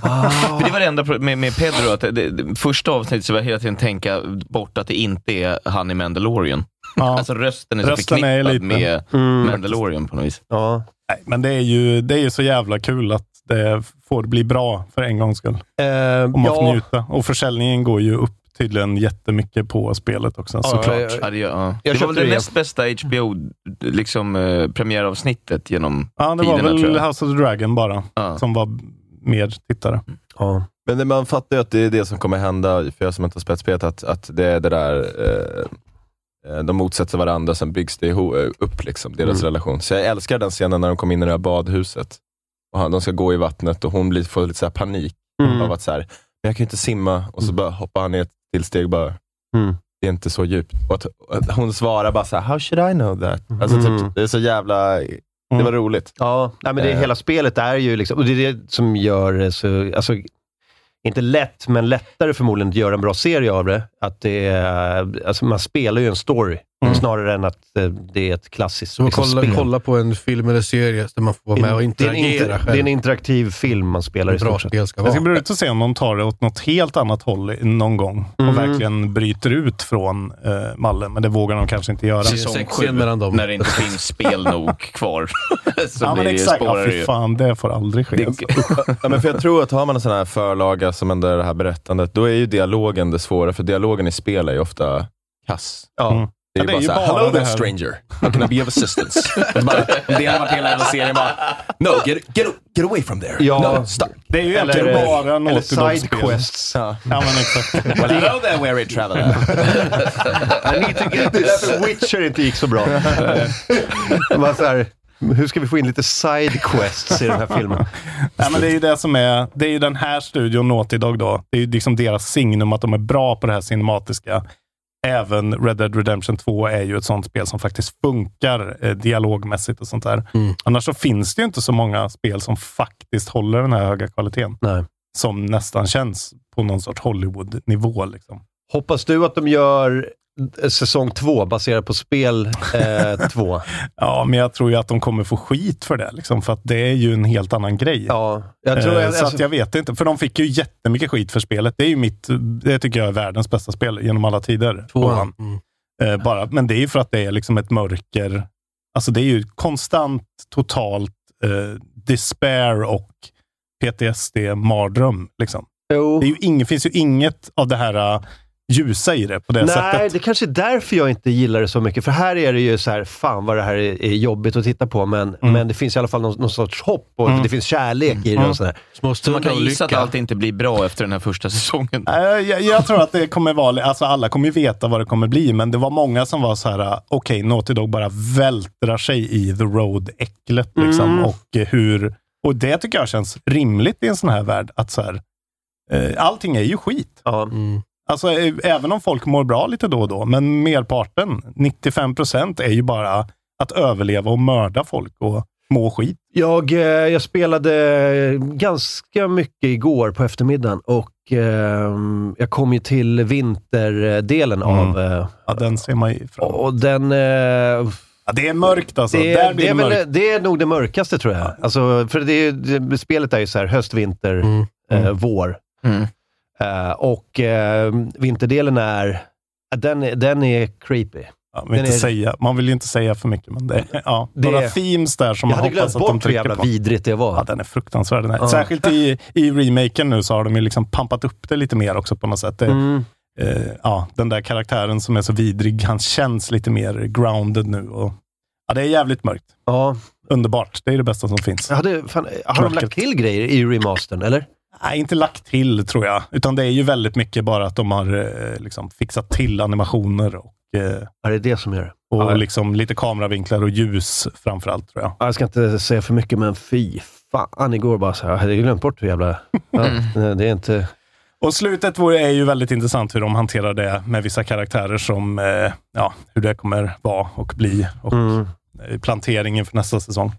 För det var det enda med, med Pedro, att det, det, första avsnittet så var jag hela tiden tänka bort att det inte är han i Mandalorian. Ja. Alltså rösten är så Rösten är förknippad lite- med Mm. Mandalorian på något vis. Ja. Nej, men det är, ju, det är ju så jävla kul att det får bli bra för en gångs skull. Eh, Och man får ja. njuta. Och försäljningen går ju upp tydligen jättemycket på spelet också, såklart. ja, ja. Ja, det, gör- ja. Jag det var väl det näst bästa HBO liksom, eh, premiäravsnittet genom Ja, det var tiderna, tror väl jag. House of the Dragon bara, Ja. som var mer tittare. Ja. Men det, man fattar ju att det är det som kommer hända, för jag som inte har spelat spelet, att, att det är det där, eh, eh, de motsätter varandra, sen byggs det eh, upp, liksom, deras Mm. relation. Så jag älskar den scenen när de kommer in i det här badhuset. Och han, de ska gå i vattnet och hon blir, får lite så här panik Mm. av att så här, jag kan ju inte simma, och så bara hoppar han ner ett till steg bara. Mm. Det är inte så djupt. Och att, att hon svarar bara så här, how should I know that? Alltså, Mm. typ, det är så jävla, det var roligt. Ja, nej, men det, Eh. hela spelet är ju liksom, och det är det som gör det så, alltså, inte lätt, men lättare förmodligen att göra en bra serie av det. Att det är, alltså man spelar ju en story snarare än att eh, det är ett klassiskt Så liksom, kolla, spel. kolla på en film eller serie där man får vara med och det, är en interagera inter, det är själv. en interaktiv film man spelar i bra stort sett. spel ska Det ska vara. bli roligt att se om de tar det åt något helt annat håll någon gång och Mm. verkligen bryter ut från eh, mallen. Men det vågar de kanske inte göra. Säsong sju, mellan dem. när det inte finns spel nog kvar. så ja, men exakt. Ja, fy fan, det får aldrig ske. Det- alltså. Ja, men för jag tror att har man en sån här förlaga som ändå är det här berättandet, då är ju dialogen det svåra, för dialogen i spel är ju ofta kass. Ja. Mm. Det är Ja, ju bara såhär, bara hello det there här." stranger, how can I be of assistance? Bara, det har varit hela jävla serien bara, no, get, get, get away from there. Ja. No, stop. Det är ju Eller, egentligen bara eller sidequests. Ja. Ja, men exakt. Well, hello there weary traveler. I need to get this. Det är därför Witcher inte gick så bra. Man så här, hur ska vi få in lite sidequests i den här filmen? Nej, men det är ju det som är, det är ju den här studion, Naughty Dog då. Det är ju liksom deras signum att de är bra på det här cinematiska. Även Red Dead Redemption 2 är ju ett sånt spel som faktiskt funkar eh, dialogmässigt och sånt där. Mm. Annars så finns det ju inte så många spel som faktiskt håller den här höga kvaliteten. Nej. Som nästan känns på någon sorts Hollywood-nivå. Liksom. Hoppas du att de gör säsong två baserat på spel eh, två? Ja, men jag tror ju att de kommer få skit för det. Liksom, för att det är ju en helt annan grej. Ja, jag tror... Eh, jag, så alltså, att jag vet inte, för de fick ju jättemycket skit för spelet. Det är ju mitt, det tycker jag är världens bästa spel genom alla tider. Tvåan. Mm. Eh, bara, men det är ju för att det är liksom ett mörker. Alltså det är ju konstant, totalt eh, despair och PTSD-mardröm. Liksom. jo. Det är ju ing, finns ju inget av det här eh, ljusa i det på det Nej, sättet. det kanske är därför jag inte gillar det så mycket. För här är det ju så här, fan vad det här är, är jobbigt att titta på, men, Mm. men det finns i alla fall någon, någon sorts hopp och Mm. det finns kärlek i det Mm. och sådär. Små Så man kan gissa att allt inte blir bra efter den här första säsongen. Eh, Jag, jag tror att det kommer vara, alltså alla kommer ju veta vad det kommer bli, men det var många som var så här, okej, Naughty Dog bara vältrar sig i The Road-äcklet. Liksom, Mm. och, hur, och det tycker jag känns rimligt i en sån här värld, att så här, eh, allting är ju skit. Ja. Mm. Alltså, eh, även om folk mår bra lite då och då, men merparten, 95 procent, är ju bara att överleva och mörda folk och må skit. Jag, eh, jag spelade ganska mycket igår på eftermiddagen och ehm, jag kom ju till vinterdelen Mm. av... eh, Ja, den ser man ju fram och den... eh, Ja, det är mörkt alltså. det, Där är, blir det, är det mörkt. det är nog det mörkaste tror jag. Alltså, för det det, spelet är ju så här höst, vinter, Mm. eh, vår. Eh, och eh, vinterdelen är... Den, är- den är creepy. Ja, Den inte är- säga, man vill ju inte säga för mycket, men det, ja, Det- några themes där som Jag man hade glömt hoppas att de bort hur trycker jävla på. vidrigt det var. Ja, den är fruktansvärd. Den här. Ja. Särskilt i, i remaken nu så har de ju liksom pampat upp det lite mer också på något sätt. Det, Mm. eh, ja, den där karaktären som är så vidrig, han känns lite mer grounded nu. Och, ja, det är jävligt mörkt. Ja, Underbart. Det är det bästa som finns. jag hade, fan, har de Mörkret. lagt till grejer i remastern, eller? Nej, inte lagt till tror jag. Utan det är ju väldigt mycket bara att de har eh, liksom fixat till animationer och, eh, Ja, det är det som gör det. och Ja. liksom lite kameravinklar och ljus framförallt tror jag. Ja, Jag ska inte säga för mycket, men fy fan igår bara så här. Jag hade glömt bort hur jävla... Ja, det är inte... Och slutet är ju väldigt intressant hur de hanterar det med vissa karaktärer som, eh, ja, hur det kommer vara och bli och Mm. planteringen för nästa säsong.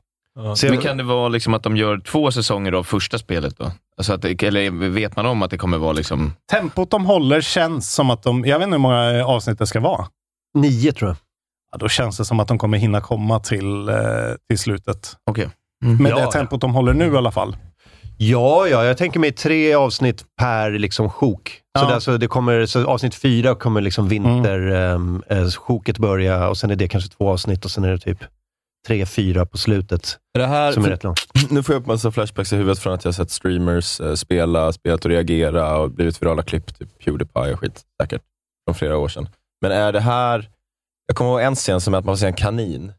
Så Men kan det vara liksom att de gör två säsonger av första spelet då? Alltså att det, eller vet man om att det kommer vara liksom... Tempot de håller känns som att de, jag vet inte hur många avsnitt det ska vara. nio tror jag. Ja, då känns det som att de kommer hinna komma till, eh, till slutet. Okej. Med Ja, det ja. tempot de håller nu i alla fall. Ja, ja, jag tänker mig tre avsnitt per liksom sjok. Så, Ja. där, så, det kommer, så avsnitt fyra kommer liksom vintersjoket börja och sen är det kanske två avsnitt och sen är det typ tre, fyra på slutet det här, som är rätt långt. nu får jag upp massa flashbacks i huvudet från att jag sett streamers eh, spela, spelat och reagera och blivit virala klipp, typ Pewdiepie och skit säkert, från flera år sedan. Men är det här, jag kommer ihåg en scen som är att man får se en kanin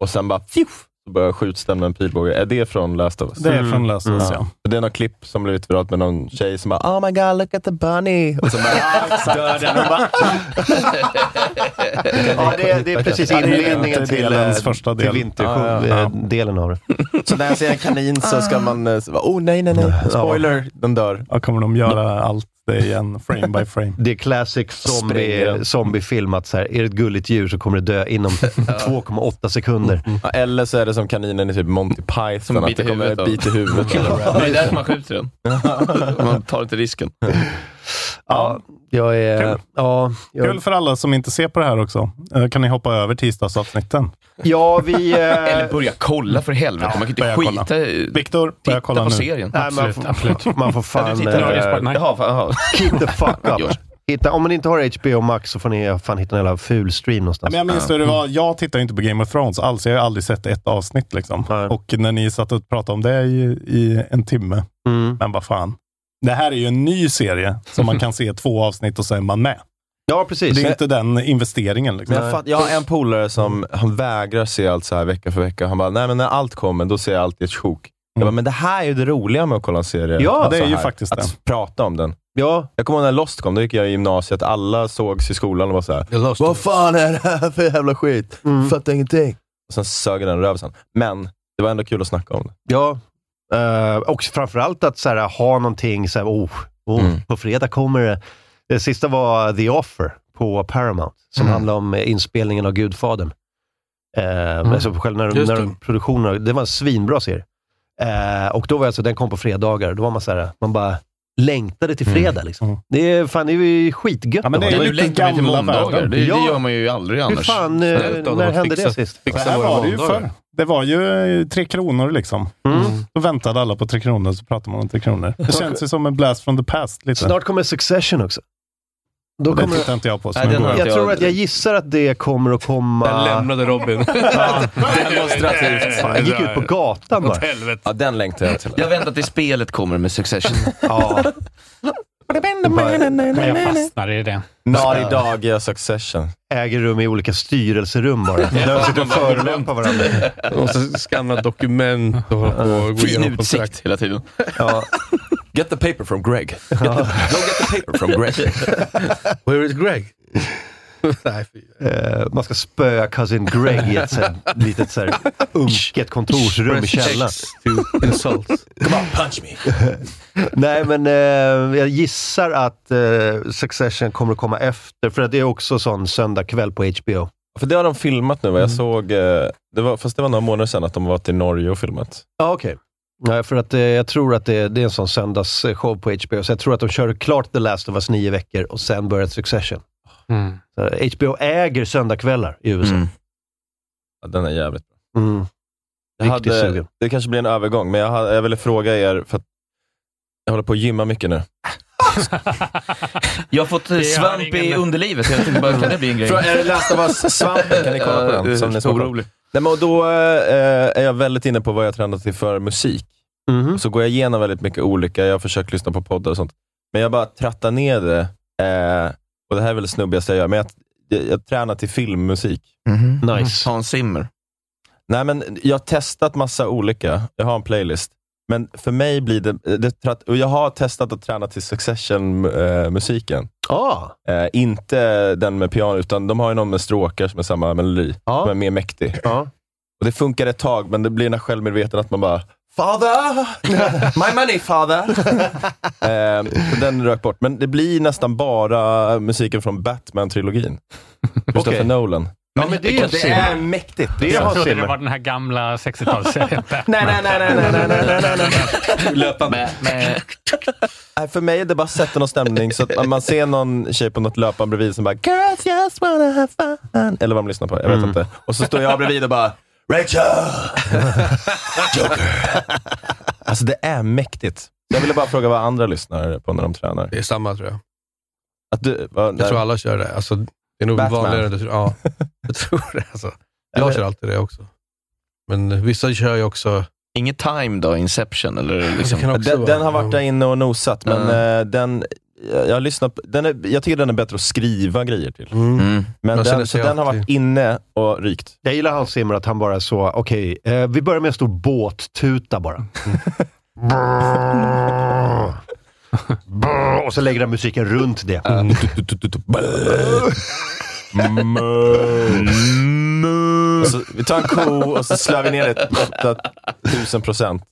och sen bara fjuff, så börjar skjuts den med en pilbåge. Är det från Last of Us? Det är från Last of Us, Ja. ja. Det är något klipp som blivit viralt med någon tjej som bara “Oh my god, look at the bunny” och så bara dör den och bara... Ja, det, är- det är precis inledningen till, eh, första till del. Ja, ja, av det. Så när jag ser en kanin så ska man, eh, så bara, oh nej nej nej, spoiler, den dör. Ja, kommer de göra allt det igen, frame by frame. Det är classic zombie, zombiefilm att så här, är det ett gulligt djur så kommer det dö inom 2,8 sekunder. Ja, eller så är det som kaninen i typ Monty Python, Som att det kommer ett bit i huvudet. Det är därför man skjuter den. Man tar inte risken. Ja, jag är... Kul. Ja, Kul jag, för alla som inte ser på det här också. Eh, Kan ni hoppa över tisdagsavsnitten? ja, vi... Eller Eh, börja kolla för helvete. Ja, Man kan inte kolla. skita i... Viktor, börja Titta kolla på nu. serien. nej, man, Absolut, får, absolut. man får fan... tittar på eh. Jaha, jaha. keep the fuck up. Hitta, om man inte har HBO Max så får ni fan hitta en jävla ful stream Ja, någonstans. men jag minns hur det var. Jag tittar inte på Game of Thrones alls. Jag har aldrig sett ett avsnitt. Liksom. Och när ni satt och pratade om det i, i en timme. Mm. Men vad fan. Det här är ju en ny serie som man kan se två avsnitt och sen är man med. Ja, precis. Det är inte den investeringen. Liksom. Jag, fatt, jag har en polare som han vägrar se allt så här vecka för vecka. Han bara, nej men när allt kommer, då ser jag alltid ett sjok. Jag bara, men det här är ju det roliga med att kolla en serie. Ja, det är ju här. faktiskt Att det. prata om den. Ja, Jag kommer ihåg när Lost kom, då gick jag i gymnasiet, alla sågs i skolan och var såhär, Jag lost vad fan är det här för jävla skit? Mm. Fattar ingenting. Och sen sög den rövsen. Men det var ändå kul att snacka om det. ja. Eh, och framförallt att så här, ha någonting, så här, oh, oh, Mm. på fredag kommer det. Det sista var The Offer på Paramount, som Mm. handlar om inspelningen av Gudfadern. Uh, alltså själv när, när det. produktionen, det var en svinbra serie. Eh, och då var alltså, den kom på fredagar, då var man så här, man bara längtade till fredag. Liksom. Mm. Det är fan, det är ju skitgött. Ja, men det är Nu lite längtar vi till gamla måndagar. Det, det Ja. gör man ju aldrig Hur annars. fan, eh, när att hände det fixa- sist? Det fixa här var det ju förr. Det var ju eh, Tre Kronor liksom. Mm. Då väntade alla på Tre Kronor, så pratade man om Tre Kronor. Det känns ju som en blast from the past. Lite. Snart kommer Succession också. Då Och det kommer, tittar inte jag på. Nej, den jag jag- tror att jag gissar att det kommer att komma... Där lämnade Robin. Demonstrativt. Fan, jag gick ut på gatan bara. Ja, den längtar jag till. Jag väntar tills spelet kommer med Succession. Ja. Men jag fastnade i det. Naughty Dog gör Succession. Äger rum i olika styrelserum bara. De sitter och förolämpar varandra. Man måste scanna dokument och hålla på och gå Fin utsikt hela tiden. Ja. Get the paper from Greg. Get the, go get the paper from Greg. Where is Greg? Nej. Eh, man ska spöa cousin Greg i ett så här, litet så här, unket kontorsrum i källaren. Insult. Come on, punch me. Nej, men eh, jag gissar att eh, Succession kommer att komma efter, för att det är också sån söndagkväll på HBO. För det har de filmat nu. Jag såg, eh, det var, fast det var några månader sedan att de var till Norge och filmat. Ja, okej. Nej, för att eh, jag tror att det, det är en sån söndagsshow på HBO, så jag tror att de kör klart The Last of Us nio veckor och sen börjar Succession. Mm. Så HBO äger söndagkvällar i USA. Mm. Ja, den är jävligt bra. Mm. Jag Riktigt hade, sugen. det kanske blir en övergång, men jag, hade, jag ville fråga er, för att jag håller på att gymma mycket nu. Jag har fått eh, Det svamp i underlivet. Jag tänkte bara, kan det bli en grej? Från, är det Last of Us-svampen? Kan ni kolla på den? Som ni? Orolig. Nej, men och då eh, är jag väldigt inne på vad jag tränar till för musik. Mhm. Så går jag igenom väldigt mycket olika, jag har försökt lyssna på poddar och sånt. Men jag bara trattar ner det, eh, och det här är väl det snubbigaste jag gör, men jag, jag, jag tränar till filmmusik. Mhm. Nice. Hans Zimmer. Nej, men jag har testat massa olika, jag har en playlist. Men för mig blir det, det tratt, och jag har testat att träna till Succession-musiken. Ah, Eh, inte den med piano, utan de har ju någon med stråkar som är samma melodi, Ja. som är mer mäktig. ja. Och det funkar ett tag, men det blir den här självmedveten att man bara Father! My money father! eh, den rök bort. Men det blir nästan bara musiken från Batman-trilogin. Christopher Okej. Nolan. Ja, men det är det är mäktigt. Det Jag trodde det var den här gamla 60-talsserien. Nej, nej, nej, nej, nej, nej, nej, nej, nej. Med, Nej, För mig är det bara sätta någon stämning, så att man ser någon tjej på något löpband bredvid som bara Girls just wanna have fun. Eller vad de lyssnar på, jag vet Mm. inte. Och så står jag bredvid och bara Rachel! Joker! Alltså det är mäktigt. Jag ville bara fråga vad andra lyssnar på när de tränar. Det är samma tror jag. Att du, vad, Jag tror alla kör det. Alltså, det är nog Batman. vanligare. än det- Ja, jag tror det. Alltså. Jag kör alltid det också. Men vissa kör ju också... inget time då, Inception eller liksom. Det kan också den, vara- den har varit där inne och nosat, men eh, den, jag, lyssnat den är, jag tycker den är bättre att skriva grejer till. Mm. Mm. Men den, så den har varit inne och rykt. Jag gillar Hans Zimmer att han bara är så, okej, eh, vi börjar med en stor båttuta bara. Brrr. Brrr. Och så lägger han musiken runt det. Och så, vi tar en ko och så slår vi ner det 8000 procent.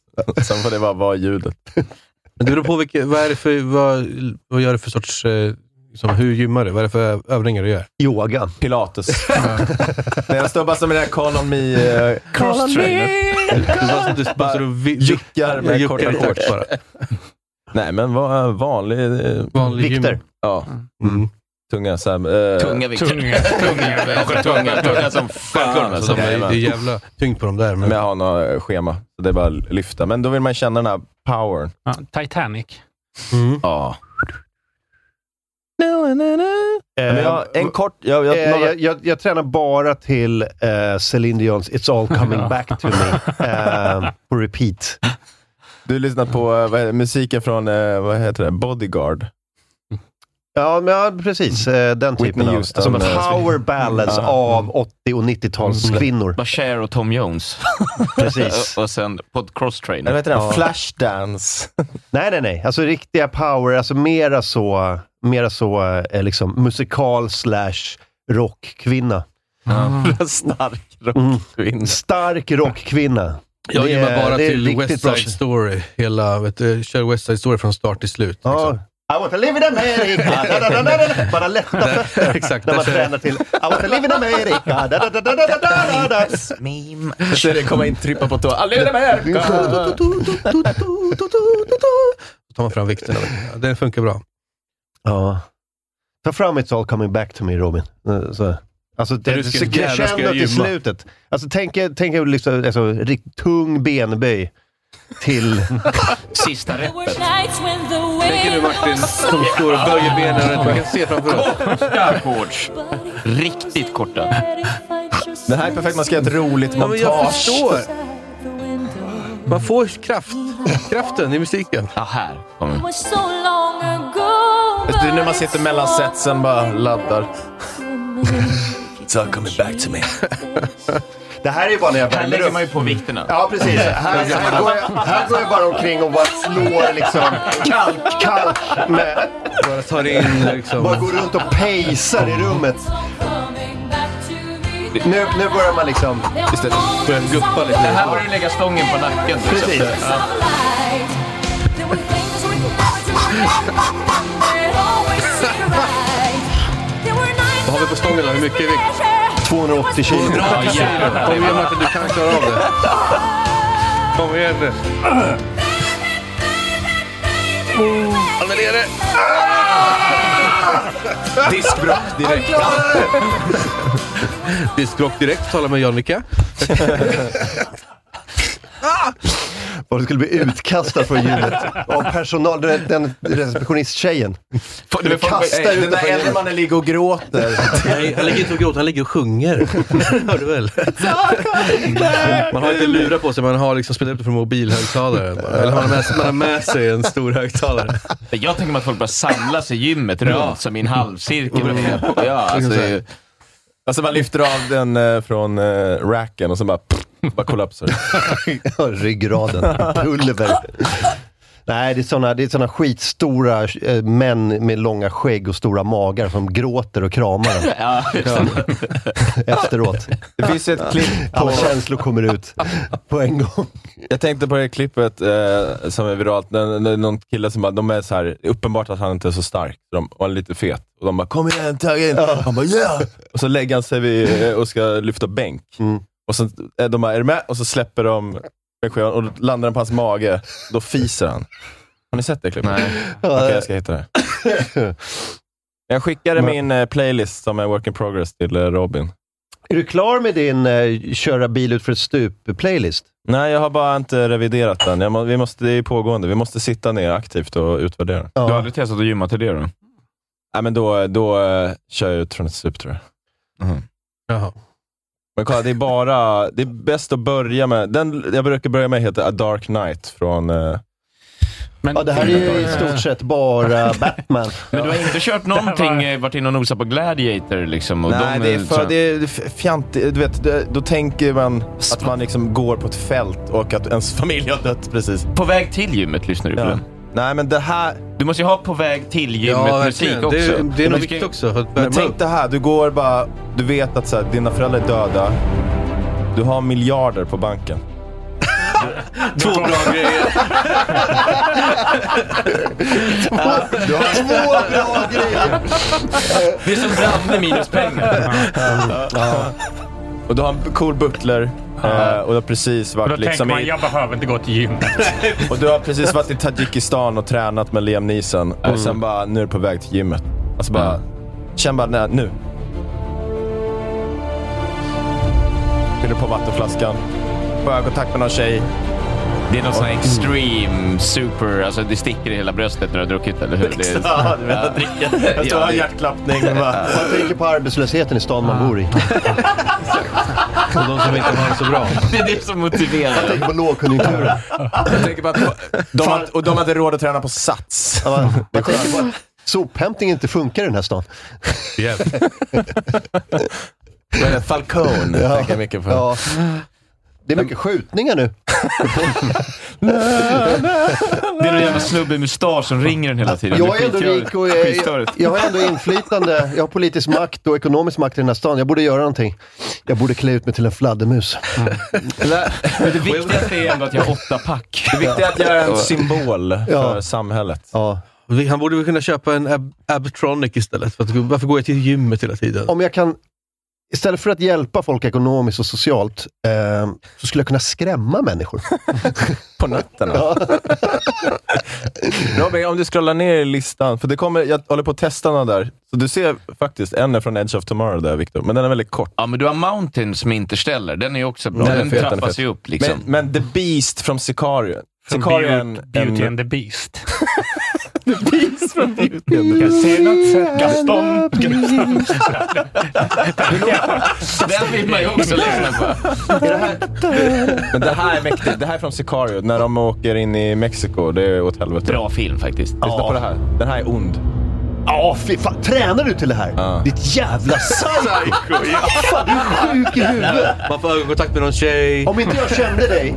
Sen får det bara vara ljudet. Men det beror på vilket, vad, är det för, vad, vad gör du för sorts... Eh, liksom, hur gymmar du? Vad är det för övningar du gör? Yoga. Pilates. Nej, jag står bara som i den där Call on me uh, cross trainer. Du bara, Juckar med korta shorts. bara. Nej, men vad vanlig... eh, Vanlig Vikter. gym. Ja. Mm. Tunga. Så här, eh, Tunga vikter. Tunga. Tunga, tunga, tunga som fan. Alltså, är, det är jävla tyngd på dem där. Men Men, jag har något schema, så det är bara att lyfta. Men då vill man känna den här powern. Ja, Titanic. mm. Ja. Men jag, en kort... Jag, jag, Eh, några, jag, jag, jag tränar bara till uh, Celine Dions It's all coming back to me. Eh, på repeat. du har lyssnat på eh, vad musiken från, eh, vad heter det, Bodyguard? Ja, men, ja precis. eh, den typen av Houston, som eh, power ballads av 80 och 90-talskvinnor. Bara Cher och Tom Jones. Precis. och sen på Eller crosstrainer. vad heter den? Ja. Flashdance. Nej, nej, nej. Alltså riktiga power, alltså mera så, mera så eh, liksom musikal slash rockkvinna. Stark Mm. rockkvinna. Stark rockkvinna. jag Det ger mig är- bara det är till riktigt West bra. Side Story. Hela, vet du, kör West Side Story från start till slut. Ja. Liksom. I want to live in America. Da, da, da, da, da. Man har lätta fötter Exakt, när man tränar till I want to live in America. Da, da, da, da, da, da, da, da. Meme. Så det komma in, trippa på tå. Aldrig Amerika! Så tar man fram vikterna. Ja, Den funkar bra. Ja. Ta fram It's all coming back to me, Robin. Eh, Så. Alltså, det, det, det, ska känner till slutet. Alltså, tänk er- tänk liksom, alltså, tung benböj till... Sista repet. Tänk nu Martin som står och böjer benen. Man kan se framför oss. Korta shorts. Riktigt korta. Det här är perfekt, man ska göra ett roligt Ja, men jag montage. förstår. Man får kraft. Kraften i musiken. Ja, här kommer. Det är när man sitter mellan setsen bara laddar. It's all coming back to me. Det här är ju bara när jag Här värmer lägger upp. man ju på vikterna. Ja, precis. Här, här, går jag, här går jag bara omkring och bara slår liksom kalk, kalk med... Bara tar in liksom. Bara går runt och pejsar i rummet. Nu, nu börjar man liksom... Istället börjar guppa lite. Här börjar du lägga stången på nacken. Precis. Vad har vi på stången då? Hur mycket är vikt? 280 kilo. Bra jävlar. Kom igen Martin, du kan klara av det. Kom igen nu. Han är nere. Diskbråck direkt. Diskrock direkt. Tala med Jannica. Och du skulle bli utkastad från gymmet av personal, den, den receptionisttjejen. Du får- Kasta Hey, ut den där äldre mannen ligger och gråter. Nej, han ligger inte och gråter, han ligger och sjunger. Hör du väl? Man har inte lurar på sig, man har liksom spelat upp det från mobilhögtalaren. Eller man har, med, man har med sig en stor högtalare. Jag tänker mig att folk bara samlas i gymmet runt som i en halvcirkel. Ja, alltså, Alltså man lyfter av den eh, från eh, racken och så bara, bara kollapsar. Ja, ryggraden. Pulver. Nej, det är såna, det är såna skitstora eh, män med långa skägg och stora magar som gråter och kramar den ja, efteråt. Det finns ett klipp på... Alla känslor kommer ut på en gång. Jag tänkte på det klippet eh, som är viralt. Någon kille som bara, de är så här, uppenbart att han inte är så stark. De, och han är lite fet. Och de bara, kom igen, tag in. Han bara, yeah! Och så lägger han sig vid, eh, och ska lyfta bänk. Mm. Och så, eh, de bara, är du med? Och så släpper de bänkskivan och då landar den på hans mage. Då fiser han. Har ni sett det klippet? Nej. Okej, jag ska hitta det. Jag skickade min eh, playlist som är work in progress till eh, Robin. Är du klar med din eh, köra bil ut för ett stup-playlist? Nej, jag har bara inte reviderat den. Jag må, vi måste, det är pågående. Vi måste sitta ner aktivt och utvärdera. Du har aldrig testat att gymma till det då? Nej, men då, då eh, kör jag ut från ett stup tror jag. Jaha. Men kolla, det är bara, det är bäst att börja med, den jag brukar börja med heter A Dark Knight från, eh, Men, Ja, det här är ju i stort sett bara Batman. Men du har inte kört någonting, eh, varit inne och nosat på Gladiator liksom? Och nej de, det är eh, för, så- det är fjantigt, du vet, det, då tänker man att man liksom går på ett fält och att ens familj har dött precis. På väg till gymmet lyssnar du på Ja. den? Nej men det här, Du måste ju ha på väg till gymmet Ja, musik också. Det är, det är nog viktigt också för att men tänk upp. det här, du går bara, du vet att så här, dina föräldrar är döda, du har miljarder på banken. Två bra grejer. Du har två bra grejer! Det är som Branne minus pengar. Och du har en cool butler. eh, och du har precis Och varit då liksom tänker man, i, jag behöver inte gå till gymmet. Och du har precis varit i Tadzjikistan och tränat med Liam Neeson. Och sen bara, nu är du på väg till gymmet. Alltså bara, känn bara, nej, nu. Fyller på vattenflaskan. Får ögonkontakt med någon tjej. Det är någon sån här extreme, super, alltså det sticker i hela bröstet när du har druckit, eller hur? Det är, Ja, du vet att dricka. Jag står och har hjärtklappning. Man tänker på arbetslösheten i stan man bor i. Och de som inte har det så bra. det är det som motiverar. Jag tänker på lågkonjunkturen. Jag tänker på att de, har, och de hade råd att träna på Sats. Ja, man, man tänker på att sophämtning inte funkar i den här stan. Är det? Falcone tänker jag mycket på. Ja. Det är mycket skjutningar nu. Det är någon jävla snubbe med mustasch som ringer den hela tiden. Jag är ändå rik och jag, jag, har ändå inflytande. Jag har politisk makt och ekonomisk makt i den här stan. Jag borde göra någonting. Jag borde klä ut mig till en fladdermus. Men det viktigaste är ändå att jag har åtta pack. Det viktiga är att jag är en symbol för samhället. Ja. Vi- Han borde väl kunna köpa en Ab- Abtronic istället. För att, varför går jag till gymmet hela tiden? Om jag kan, istället för att hjälpa folk ekonomiskt och socialt, eh, så skulle jag kunna skrämma människor. På nätterna. Robin, om du scrollar ner i listan, för det kommer, jag håller på att testa några där. Så du ser faktiskt en är från Edge of Tomorrow där, Victor. Men den är väldigt kort. Ja, men du har Mountains med Interstellar. Den är också bra. Den Den, fet, trappas ju upp liksom. Men, men The Beast från Sicario. Sicario Beauty, en... Beauty and the Beast. Beast från Beauty and the Jag Beast. ser något sätt. Gaston. Den vill man ju också lyssna på. Men det här är mäktigt. Det här är från Sicario, när de åker in i Mexiko. Det är åt helvete. Bra film faktiskt. Lyssna på det här. Den här är ond. Ja, fy fan. Tränar du till det här? Ja. Ditt jävla psycho! Fan, du är sjuk i huvudet. Man får ögonkontakt med någon tjej. Om inte jag kände dig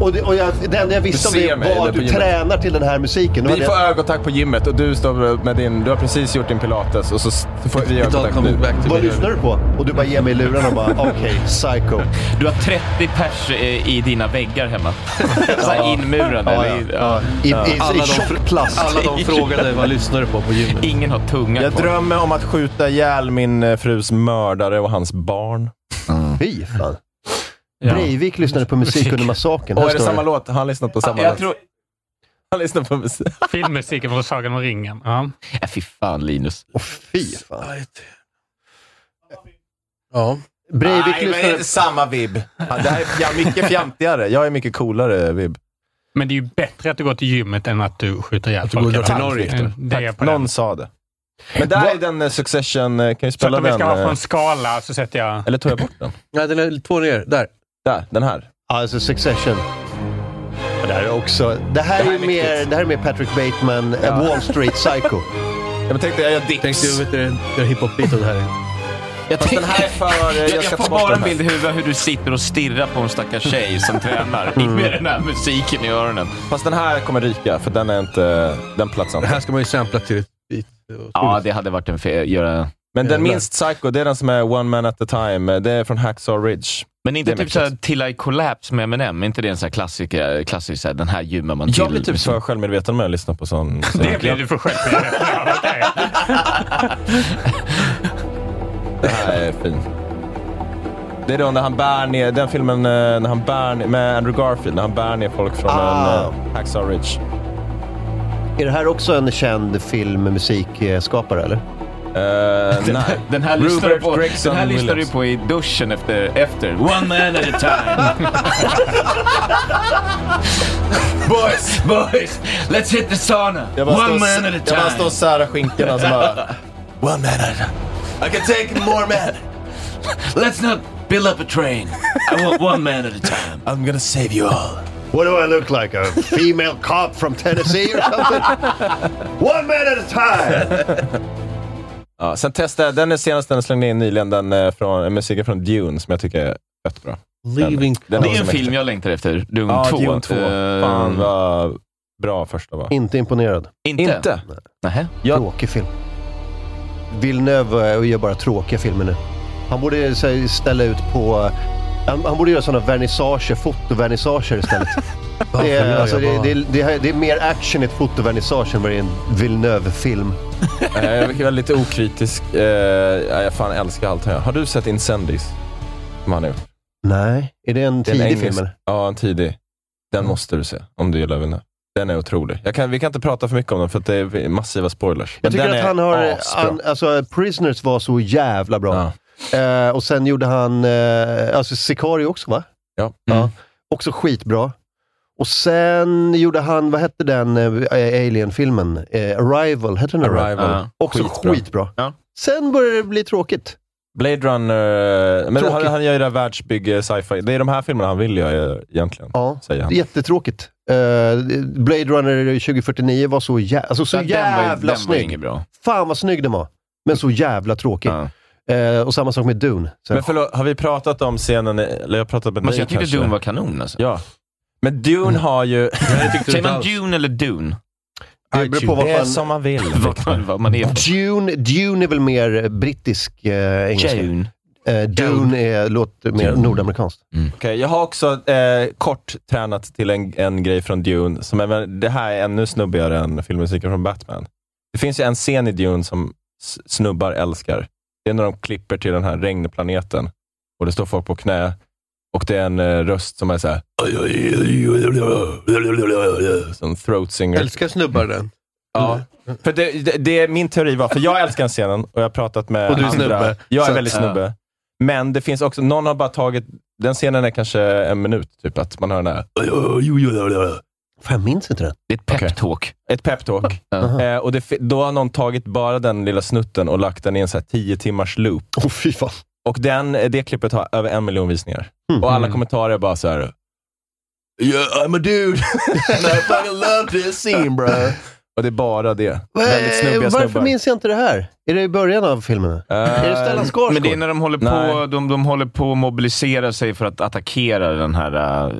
och, det, och jag, det enda jag visste om Du ser det mig var att du gymmet. tränar till den här musiken. Vi får jag, ögonkontakt på gymmet och du står med din... Du har precis gjort din pilates och så, får vi ögonkontakt nu. vad lyssnar du på? Och du bara ger mig lurarna och bara, okej, psycho. Du har 30 pers eh, i dina väggar hemma. Så här inmurade. Ja, ja, i- ja. I, i, i, Alla i de- tjock plast. Alla de frågade vad lyssnar du på på gymmet. Ingen har tunga Jag kvar. drömmer om att skjuta ihjäl min eh, frus mördare och hans barn. Fy fan. Ja. Breivik lyssnade på musik under massakern. Och är det samma låt? Har han lyssnat på samma Jag låt? tror... Han lyssnar på musik. Filmmusiken från Sagan om ringen. Ja. Ja, fy fan Linus. Åh, fy fan. Ja. Breivik Nej, men det är lyssnade... inte samma vibb. Det här är ja, mycket fjantigare. Jag är mycket coolare vibb. Men det är ju bättre att du går till gymmet än att du skjuter ihjäl Att du folk. går till. Norge. Det är på Någon den. sa det. Men där är den eh, Succession, eh, kan vi Så spela att om vi den? ska ha på eh, en skala så sätter jag... Eller tog jag bort den? Nej, den är två ner. Där. Där, den här. Alltså Succession. Det här är också... Det här, Det här är, är mer, det här är mer Patrick Bateman, eh, Wall Street Psycho. Jag tänkte, jag gör dips. Tänkte du vet du, av det här. Jag, Fast den här är för... jag, Jag jag får bara den en bild i huvudet hur du sitter och stirrar på en stackars tjej som tränar med den här musiken i öronen. Fast den här kommer ryka, för den är inte... Den platsar Det inte. här ska man ju sampla till ett beat. Ja, det hade varit en fel... Göra... Men den minst psycho, det är den som är One Man At A Time. Det är från Hacksaw Ridge. Men inte typ såhär Till I Collapse med Eminem, inte det en sån här klassiker, klassisk såhär, den här gymmar man till? Jag blir typ för självmedveten med att lyssna på sån... sån Det blir du för själv. Ja, okej. Det här är fin. Det är då när han bär ner, den filmen eh, när han bär ner, med Andrew Garfield, när han bär ner folk från Ah. en uh, Hacksaw Ridge. Är det här också en känd filmmusikskapare eller? Eh, nej. Den här lyssnar du på, Gregson den här lyssnar du på i duschen efter, efter. One man at a time. boys, boys, let's hit the sauna. One man at a Jag bara står och time. särar skinkorna så bara... One man at a time. I can take more men. Let's not build up a train. I want one man at a time. I'm gonna save you all. What do I look like? A female cop from Tennessee or something? One man at a time! Ja, sen testade jag, den är senaste den slängde in nyligen, den eh, från, musiken från Dune som jag tycker är fett bra. Leaving... Den Det var är en film jag längtar efter. Dune Ja, 2. Dune 2. Eh, Fan vad bra första var. Inte imponerad. Inte? Inte? Nähä. Jag, Tråkig film. Villeneuve gör bara tråkiga filmer nu. Han borde ställa ut på... Han, han borde göra sådana vernissager, fotovernissager istället. Det är, alltså, det, det, är- det, är- det är mer action i ett fotovernissage än vad det är i en Villeneuve-film. jag verkar vara lite okritisk. Eh, ja, jag fan älskar allt här. Har du sett Incendies? som han har gjort. Nej, är det en Det är en tidig film eller? Ja, en tidig. Den måste du se, om du gillar Villeneuve. Den är otrolig. Jag kan, vi kan inte prata för mycket om den, för att det är massiva spoilers. Jag tycker att är han har... Han, alltså, Prisoners var så jävla bra. Eh, och sen gjorde han... Eh, alltså Sicario också va? Ja. ja. Också skitbra. Och sen gjorde han, vad hette den eh, Alien-filmen? Eh, Arrival, hette den Arrival. Ja. Också Skitbra. skitbra. Sen började det bli tråkigt. Blade Runner, men han, han gör ju det här världsbygge sci-fi. Det är de här filmerna han vill göra egentligen, Ja. säger han. Jättetråkigt. Eh, Blade Runner 2049 var så, jä- alltså, så Den- den var jävla den var snygg. inget bra. Fan vad snygg den var. Men så jävla tråkig. Eh, och samma sak med Dune. Så Men förlåt, har vi pratat om scenen, eller jag pratat med Men dig jag tyckte kanske? Dune var kanon alltså. Ja. Men Dune har ju... Säger man Dune eller Dune? Det beror på vad Det är fan- som man vill. Vad man, vad man är. Dune, Dune är väl mer brittisk eh, engelska. Dune. Eh, Dune är, låter mer Dune. nordamerikanskt. Okej, jag har också eh, kort tränat till en, en grej från Dune. Som är, det här är ännu snubbigare än filmmusiken från Batman. Det finns ju en scen i Dune som snubbar älskar. Det är när de klipper till den här regnplaneten och det står folk på knä och det är en eh, röst som är så här. Som throat singer. Älskar snubbar den. Ja, för det, det, det är min teori var, för jag älskar den scenen och jag har pratat med Och du är andra. snubbe. Jag är väldigt snubbe. Men det finns också, någon har bara tagit, den scenen är kanske en minut, typ att man hör den här. Fan, jag minns inte den. Det är ett peptalk. Ett peptalk. Ja. Eh, och det, fi- då har någon tagit bara den lilla snutten och lagt den i en så här 10 timmars loop. Åh fy fan. Och den, det klippet har över en miljon visningar. Och alla kommentarer är bara så här. Yeah, I'm a dude. And I fucking love this scene bro. Och det är bara det. Väldigt snubbiga Varför snubbar. minns jag inte det här? Är det i början av filmen? är det Stellan Skarsgård? Men det är när de håller på, de, de håller på att mobilisera sig för att attackera den här eh,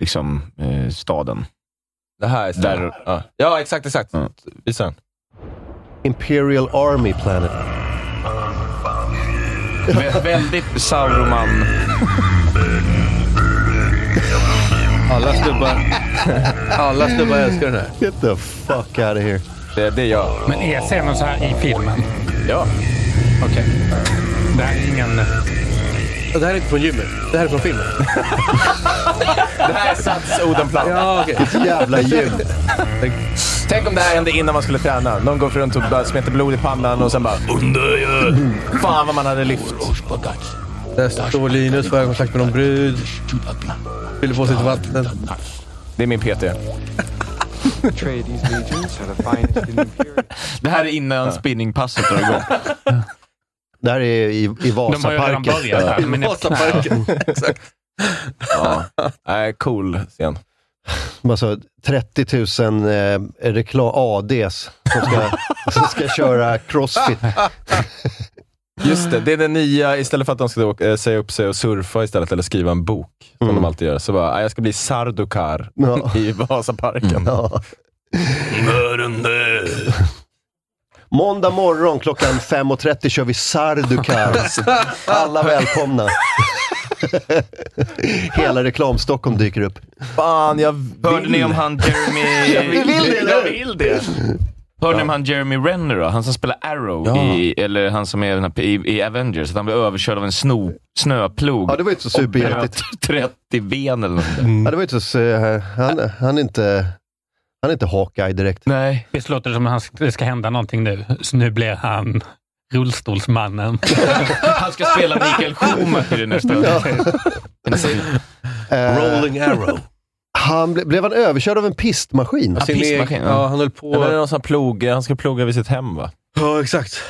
liksom, eh, staden. Det här är. Där- Ja. ja, exakt, exakt. Visa den. Imperial Army Planet. Vä- väldigt Sauroman. Alla snubbar, alla snubbar älskar den här. Get the fuck out of here. Det, det är jag. Men är scenen så här i filmen? Ja. Okej. Det här är ingen... Det här är inte från gymmet. Det här är från filmen. Det här är Sats Odenplan. Ja, okej. Ett jävla gym. Tänk om det här hände innan man skulle träna. Någon går runt och bara smetar blod i pannan och sen bara... Fan vad man hade lyft. Där står Linus för ögonkontakt med någon brud. Fyller på sitt vatten. Det är min PT. Det här är innan spinningpasset drar igång. Det här är i, i De har ju redan Vasaparken. börjat här. Knä. Exakt. Ja. Nej, cool scen. Alltså 30 000 eh, reklam ADs som ska, som ska köra crossfit. Just det, det är det nya. Istället för att de ska åka, eh, säga upp sig och surfa istället, eller skriva en bok, som Mm. de alltid gör, så bara, "Ah, jag ska bli Sardukar Ja. i Vasaparken. Ja. Måndag morgon klockan 5.30 kör vi Sardukar. Alla välkomna. Hela reklam-Stockholm dyker upp. Fan, jag Hörde ni om han Jeremy... Jag vill det? Jag vill det. Hörde ni om han Jeremy Renner då? Han som spelar Arrow, Ja. i, eller han som är här, i, i Avengers. Att han blev överkörd av en sno, snöplog. Ja, det var inte så superhjältigt. bröt 30 ben eller något. Ja, det var inte så, han, han är inte, han är inte Hawkeye direkt. Nej. Visst låter det som att det ska hända någonting nu. Så nu blir han rullstolsmannen. Han ska spela Mikael Schumacher i nästa. Eh, Rolling arrow. han ble, blev han överkörd av en pistmaskin? Sin pissmaskin, egen- ja. ja, han höll Det på. någon som plog, han ska ploga vid sitt hem va? Ja, exakt.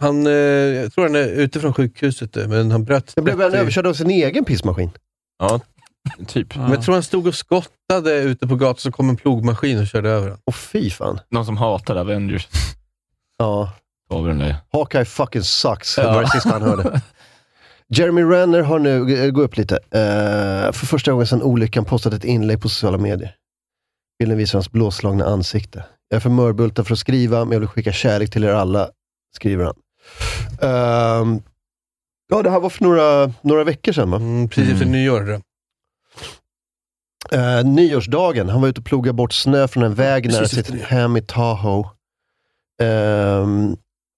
Han, eh, jag tror han är ute från sjukhuset, eh, men han bröt... Då blev han 30 överkörd av sin egen pissmaskin. Ja, typ. Men jag tror han stod och skottade ute på gatan, så kom en plogmaskin och körde över honom. Åh fy fan. Någon som hatar Avengers. Ja. Tar vi den där. Hawkeye fucking sucks. Det var det sista han hörde. Jeremy Renner har nu, eh, gå upp lite, Eh, för första gången sedan olyckan postat ett inlägg på sociala medier. Bilden visar hans blåslagna ansikte. Jag är för mörbultad för att skriva, men jag vill skicka kärlek till er alla, skriver han. Ehm, ja, det här var för några, några veckor sedan va? Mm, precis efter nyår. det. Eh, nyårsdagen, han var ute och plogade bort snö från en väg nära sitt hem i Tahoe. Ehm,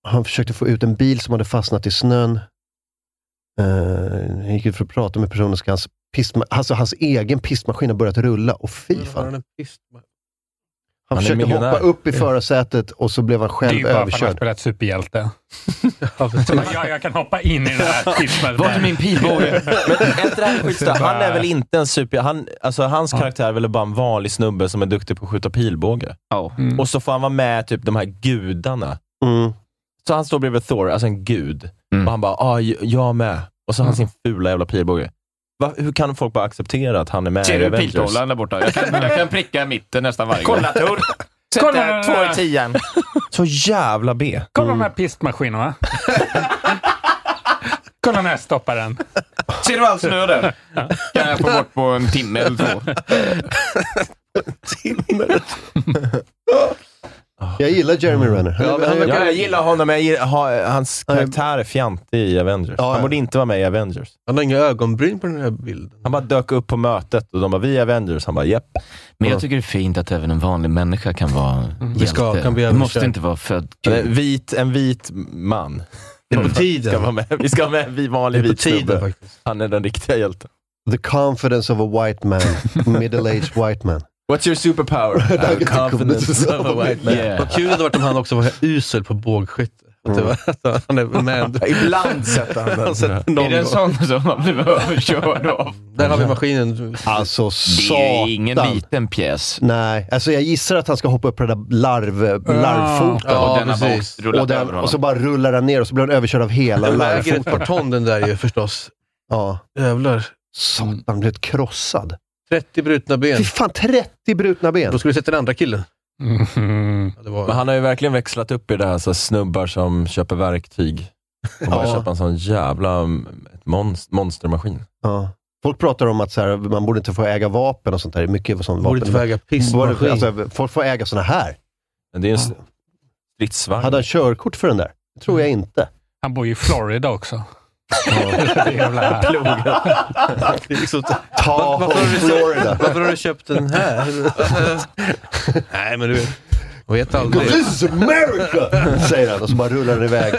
han försökte få ut en bil som hade fastnat i snön. Uh, han gick ut för att prata med personen, ska hans, pissma, alltså, hans egen pissmaskin har börjat rulla. Och fy fan. han? Han, försökte hoppa upp i förarsätet och så blev han Det är själv ju bara för att han har överkörd. spelat superhjälte. ja, jag kan hoppa in i den här filmen. Vart är min pilbåge? Han är väl inte en super... Han, alltså, hans karaktär är väl bara en vanlig snubbe som är duktig på att skjuta pilbåge. Ja. Mm. Och så får han vara med typ de här gudarna. Mm. Så han står bredvid Thor, alltså en gud. Mm. Och han bara, ah, jag med. Och så har han sin fula jävla pilbåge. Va, hur kan folk bara acceptera att han är med Ser i du Avengers? piltavlan där borta? Jag kan, jag kan pricka i mitten nästan varje gång. Kolla Tor! Två i tian. Så jävla B. Kolla de här pistmaskinerna. Kolla när jag stoppar den. Ser du all snö där? Kan jag få bort på en timme eller två. Jag gillar Jeremy Renner. Han- Ja, han han- Ja, jag gillar honom, men jag gillar, ha, hans karaktär är fjantig i Avengers. Ja, ja. Han borde inte vara med i Avengers. Han har inga ögonbryn på den här bilden. Han bara dök upp på mötet och de bara, vi är Avengers. Han bara, japp. Men jag tycker det är fint att även en vanlig människa kan vara Vi ska- hjälte. kan bli Det måste inte vara född gud. vit, en vit man. Det är på Ska tiden. vara med. Vi ska ha med en vanlig är på vit tiden snubbe. Han är den riktiga hjälten. The confidence of a white man. Middle-aged white man. What's your superpower? Have confidence of a white man. Yeah. Vad kul det hade varit om han också var usel på bågskytte. Det att han är med. Ibland sätter han den. sätter någon Är det en sån som har blivit överkörd av? Där har vi maskinen. Alltså Det satan. är ju ingen liten pjäs. Nej, alltså jag gissar att han ska hoppa upp på den där larv, larvfoten. Ja, och den har bara precis. och, den, och så bara rullar han ner och så blir han överkörd av hela Den väger ett larvfoten. par ton den där ju förstås. Ja. Jävlar. Satan, han blev krossad. 30 brutna ben. Fy fan, 30 brutna ben. Då skulle du sett den andra killen. Mm. Ja, det var... Men han har ju verkligen växlat upp i det här, så snubbar som köper verktyg. Och bara Ja. köpa en sån jävla mm, ett monst- monstermaskin. Ja. Folk pratar om att så här, man borde inte få äga vapen och sånt där. Mycket sånt Borde inte väga Borde- pissmaskin. Alltså, folk får äga såna här. Men det är en stridsvagn. Hade han körkort för den där? Det tror jag inte. Han bor ju i Florida också. Jävla... Det är liksom- Ta varför har du Florida. Varför har du köpt den här? Nej, men du vet. Man vet aldrig. This is America! Säger han och så bara rullar den iväg.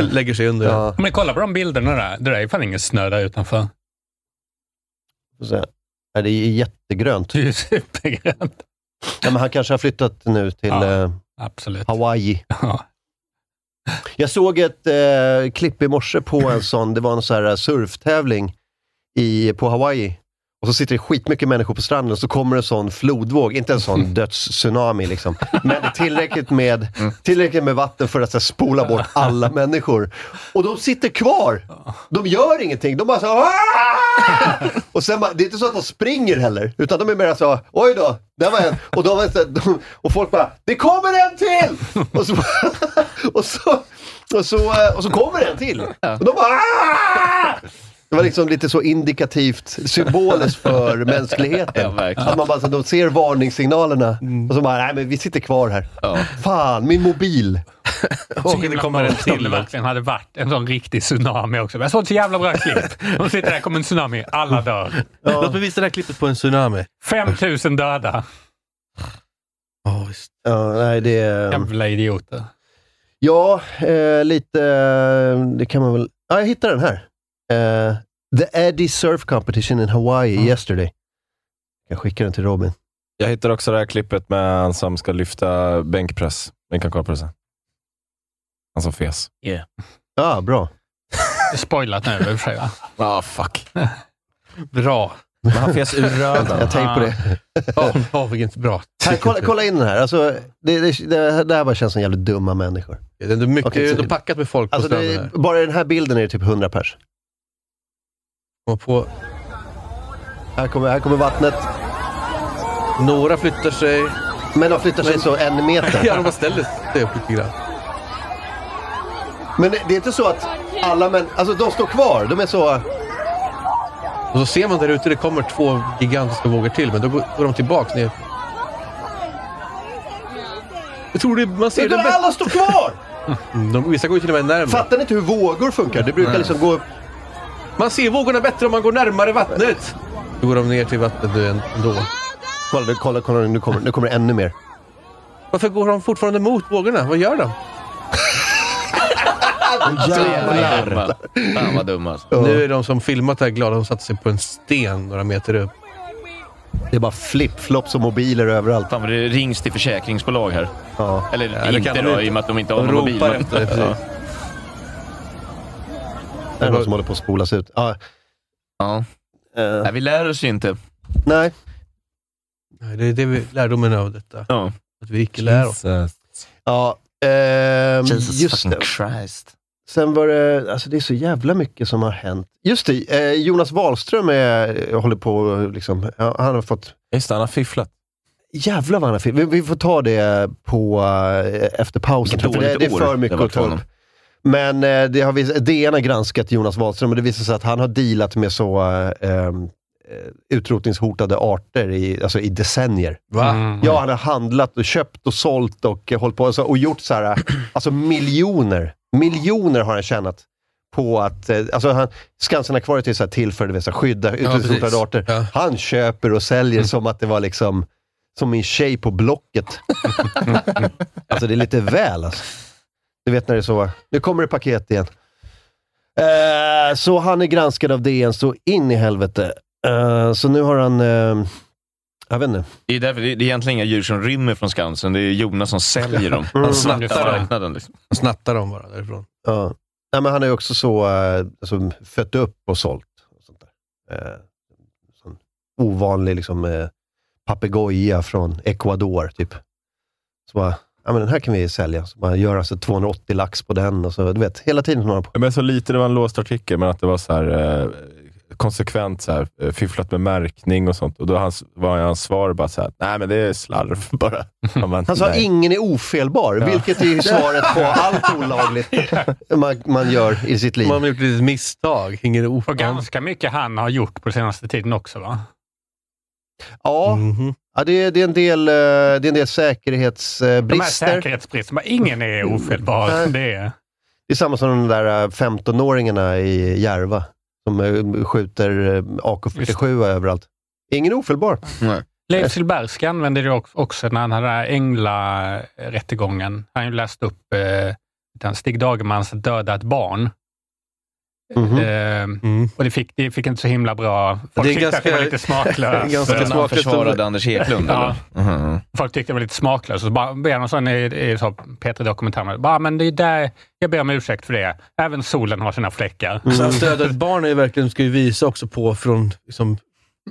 Lägger sig under. Ja, Men kolla på de bilderna där. Det där är fan ingen snö där utanför. Nej, det är jättegrönt. Det är supergrönt. Ja, men han kanske har flyttat nu till Ja. eh, Absolut. Hawaii. Ja. Jag såg ett eh, klipp i morse på en sån, det var en sån här surftävling i, på Hawaii. Och så sitter det skitmycket människor på stranden och så kommer en sån flodvåg, inte en sån dödstsunami liksom, men tillräckligt med, tillräckligt med vatten för att här, spola bort alla människor. Och de sitter kvar. De gör ingenting. De bara så "Aah!" Och sen, bara- det är inte så att de springer heller, utan de är mer så oj då, där var en. Och, de, och folk bara, det kommer en till! Och så, och så, och så, och så kommer en till. Och de bara "Aah!" Det var liksom lite så indikativt, symboliskt för mänskligheten. Ja, att man bara, så de ser varningssignalerna och så bara, nej men vi sitter kvar här. Ja. Fan, min mobil. Så himla kommer en bra om till det verkligen hade varit en sån riktig tsunami också. Jag såg ett så jävla bra klipp. De sitter där, kommer en tsunami, alla dör. Låt mig visa det här klippet på en tsunami. 5000 döda. Ja, visst. Ja, nej det är... Jävla idioter. Ja, eh, lite... eh, Det kan man väl... Ja, jag hittade den här. Eh, the Eddie Surf Competition in Hawaii yesterday. Jag skickar den till Robin. Jag hittar också det här klippet med han som ska lyfta bänkpress. Vi kan kolla på det sen. Han som fes. Ja, bra. Det är spoilat nu i och för sig va? Ah, fuck. Bra. Men han fes ur röven. Jag tänkte på det. Ja, ja vilket bra. Här, kolla, kolla in den här. Alltså, det, det, det, det här bara känns som jävligt dumma människor. Det är mycket, Okej, så- de packat med folk på Alltså, det, bara i den här bilden är det typ 100 pers. Och på, Här kommer, här kommer vattnet. några flyttar sig. Men de flyttar sig så en meter. Ja, de bara ställer sig upp lite grann. Men det, det är inte så att alla män... Alltså de står kvar. De är så... Och så ser man där ute, det kommer två gigantiska vågor till, men då går, de tillbaks ner. Jag tror det, man ser Men det alla står kvar! De, vissa går ju till och med närmare. Fattar ni inte hur vågor funkar? Det brukar liksom gå... Man ser vågorna bättre om man går närmare vattnet. Då går de ner till vattnet nu ändå. Kolla, kolla, kolla nu, kommer, nu kommer det ännu mer. Varför går de fortfarande mot vågorna? Vad gör de? Jävla dumma. Fan vad dumma alltså. Nu är de som filmat det här glada. De satte sig på en sten några meter upp. Det är bara flip-flops och mobiler överallt. Fan vad det rings till försäkringsbolag här. Ja. Eller det inte kan då, de i och med att de inte har De någon mobil. efter Det är någon som håller på att spolas ut. Ja. Ja. eh, Nej, vi lär oss ju inte. nej, Nej, Det är det vi lärdomen av detta. Ja. Att vi icke lär oss. Jesus. ja. ehm, Jesus just fucking det. Christ. Sen var det, alltså det är så jävla mycket som har hänt. Just det, eh, Jonas Wahlström är, håller på liksom, han har fått, Just det, han har fifflat. jävlar vad han har fel. Vi, vi får ta det på, eh, efter pausen. För det, det är för mycket att ta upp. Men eh, det har vis- DN har granskat Jonas Wahlström och det visar sig att han har dealat med så eh, eh, utrotningshotade arter i, alltså i decennier. Va? Mm. Ja, han har handlat och köpt och sålt och eh, hållit på alltså, och gjort så här, alltså miljoner, miljoner har han tjänat på att, alltså han, Skansen-akvariet är så här till för att skydda utrotningshotade precis. arter. Ja. Han köper och säljer som att det var liksom, som min tjej på Blocket. alltså det är lite väl alltså. Du vet när det är så, nu kommer det paket igen. Eh, så han är granskad av DN så in i helvete. Eh, så nu har han, eh, jag vet inte. Det är, därför, det är egentligen inga djur som rymmer från Skansen, det är Jonas som säljer dem. Mm. Han snattar marknaden. Liksom. Och snattar dem bara därifrån. Ja. Nej, men han har ju också så, alltså, fött upp och sålt. Och sånt där. Eh, sån ovanlig liksom, eh, papegoja från Ecuador, typ. Så bara, ja men den här kan vi sälja. Så man gör alltså 280 lax på den och så, du vet, hela tiden han på. Men så lite, det var en låst artikel, men att det var så här, eh, konsekvent så här, eh, fifflat med märkning och sånt. Och då hans, var hans svar bara så här, nej men det är slarv bara. Ja, men, Han sa nej. ingen är ofelbar, vilket är svaret på allt olagligt man, man gör i sitt liv. Man har gjort ett litet misstag. Ingen Och ofan. ganska mycket han har gjort på senaste tiden också va? Ja, Mhm. ja det, är, det, är en del, eh, det är en del De här säkerhetsbrister. säkerhetsbristerna, ingen är ofelbar. Nej. Det är, Det är samma som de där eh, 15-åringarna i Järva som eh, skjuter eh, AK47 överallt. Ingen ofelbar. Leif Silbersky använde det också- när han hade den här Ängla-rättegången. Han har ju läst upp eh, Stig Dagermans Döda ett barn. Mhm. Eh, Mm. och det fick, det fick inte så himla bra... Folk Det är tyckte att det ganska- var lite smaklöst. ganska att han smaklöst. försvarade Anders Eklund, Ja. eller? Mhm. Folk tyckte det var lite smaklöst. Så sån i, i så P3 Dokumentär. Bara, men det är där, jag ber om ursäkt för det. Även solen har sina fläckar. Så att döda ett barn är ju verkligen, ska ju visa också på från liksom,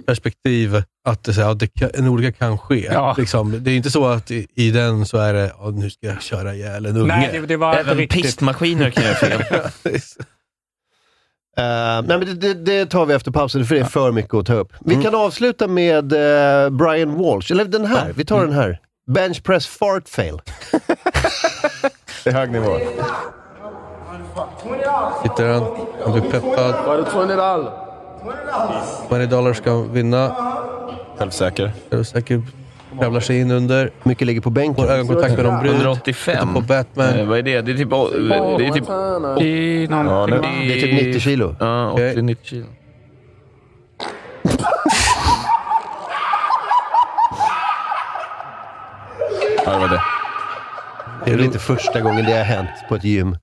perspektiv att det, så här, ja, det kan, en olycka kan ske. Ja. Liksom, det är inte så att i, i den så är det, ja, nu ska jag köra ihjäl en unge. Nej, det, det var inte Även riktigt... pistmaskiner kan göra fel. Eh, nej, men det, det, det tar vi efter pausen, för det är för mycket att ta upp. Vi kan avsluta med eh, Brian Walsh, eller den här. Vi tar den här. Bench press fart fail. Det är hög nivå. Sitter han, han blir peppad. 20 dollar ska han vinna. Självsäker. Är du säker? Kravlar sig in under. Mycket ligger på bänken. Får ögonkontakt med någon brud. 185. På Batman. Eh, vad är det? Det är typ... Det är typ, I Ja, Det är typ 90 kilo. ja, Okej. 80-90 kilo. Ja, det var det. Det är väl inte första gången det har hänt på ett gym.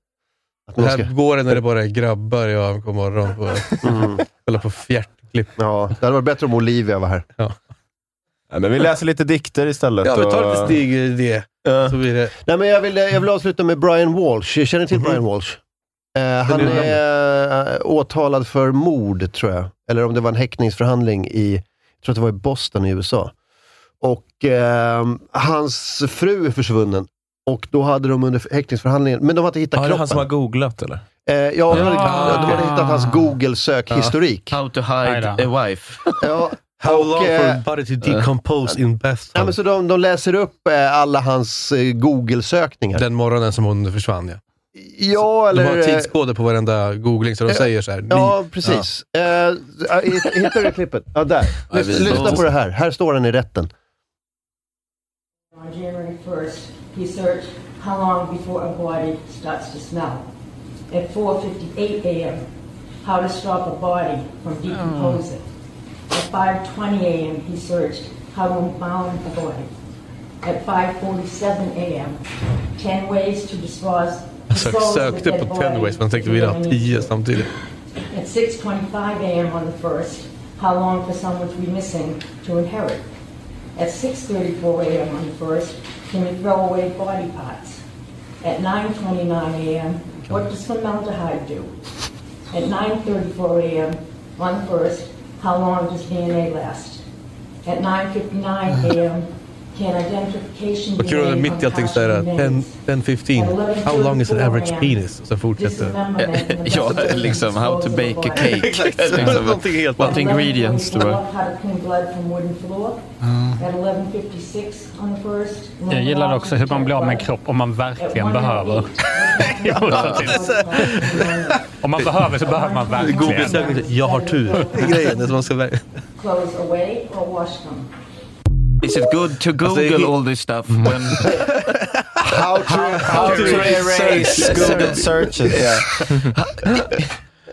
Att Det man här ska, går det när det bara är grabbar i AMK morgon. På, mm, kolla på fjärtklipp. ja, det hade varit bättre om Olivia var här. Nej, men vi läser lite dikter istället. Ja, vi tar lite steg i det. Ja. Så blir det. Nej, men jag, vill, jag vill avsluta med Brian Walsh. Jag känner till Brian Walsh. Eh, han är är uh, åtalad för mord, tror jag. Eller om det var en häktningsförhandling i, jag tror att det var i Boston i USA. Och eh, hans fru är försvunnen. Och då hade de under häktningsförhandlingen, men de har inte hittat Ja, det är kroppen. han som har googlat eller? Eh, ja, de hade, Ja. de hade hittat hans Google-sökhistorik. How to hide a wife. Ja, How long eh, for a body to decompose in ja, bathtub? men så de, de läser upp eh, alla hans eh, Google-sökningar. Den morgonen som hon försvann ja. Ja, eller... De har eh, tidskoder på varenda googling, så de Ja. säger så här. Ja, precis. Eh, eh, hittar du klippet? Ja, där. Ja, Lys- Lyssna på det här. Här står han i rätten. On January 1st, he searched how long before a body starts to smell. At 4:58 a.m., how to stop a body from decomposing. At 5:20 a.m., he searched how to unbound a body. At 5:47 a.m., 10 ways to dispose, sök, sökte på Tenways, men tänkte vi ha tio samtidigt. At 6.25 a.m. on the first, how long for someone to be missing to inherit? At 6.34 a.m. on the first, can we throw away body parts? At 9.29 a.m., what does formaldehyde do? At 9.34 a.m. on the first, how long does DNA last? At 9.59 a.m., Vad kul att mitt i allting så är det caution 10, remains? 10, 15. How long is an average penis? Och sen fortsätter ja, liksom how to bake a cake. liksom, Någonting helt what annat. ingredients to How a... to clean blood from wooden floor. At 11.56 on the first. Jag gillar också hur man blir av med en kropp om man verkligen behöver. Om man behöver så behöver man verkligen. Jag har tur. Grejen. Är som man ska välja. Clothes away or wash them. Is it good to google all this stuff when... How to, How to erase Google searches.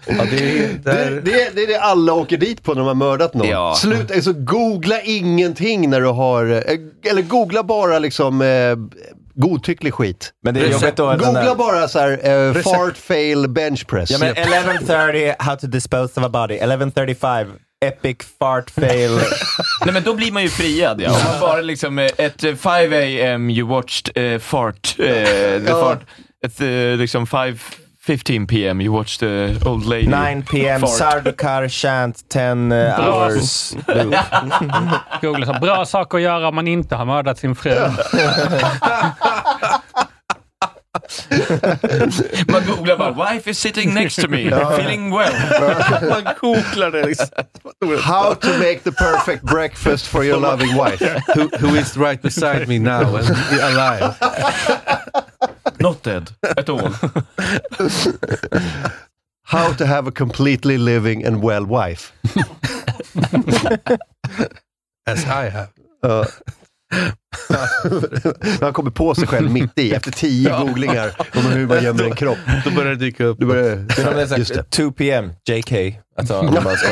Ja, det, är, Det, det, det är det alla åker dit på när de har mördat någon. Ja. Sluta, alltså, googla ingenting när du har, eh, eller googla bara liksom eh, godtycklig skit. Men det är jobbigt då Googla där... bara så här, eh, fart fail bench press. Ja, men 11.30, how to dispose of a body. 11.35, epic fart fail. Nej men då blir man ju friad ja. Om man bara liksom, eh, ett eh, 5 am you watched eh, fart, eh, the Ja. fart, ett eh, liksom 5 15 pm you watched the old lady 9 p.m. fart. Sardukar chant 10 uh, Bra. hours. loop. Google så bra saker att göra om man inte har mördat sin fru. Man googlar bara “Wife is sitting next to me, feeling well”. man googlar det liksom. How to make the perfect breakfast for your loving wife. Who, who is right beside me now and alive? Not dead at all. How to have a completely living and well wife. As I have. Ja. Han kommer på sig själv mitt i, efter tio googlingar om hur man gömmer en kropp. Då börjar det dyka upp. Du börjar, Det är det. 2 p.m. JK. Alltså, om man ska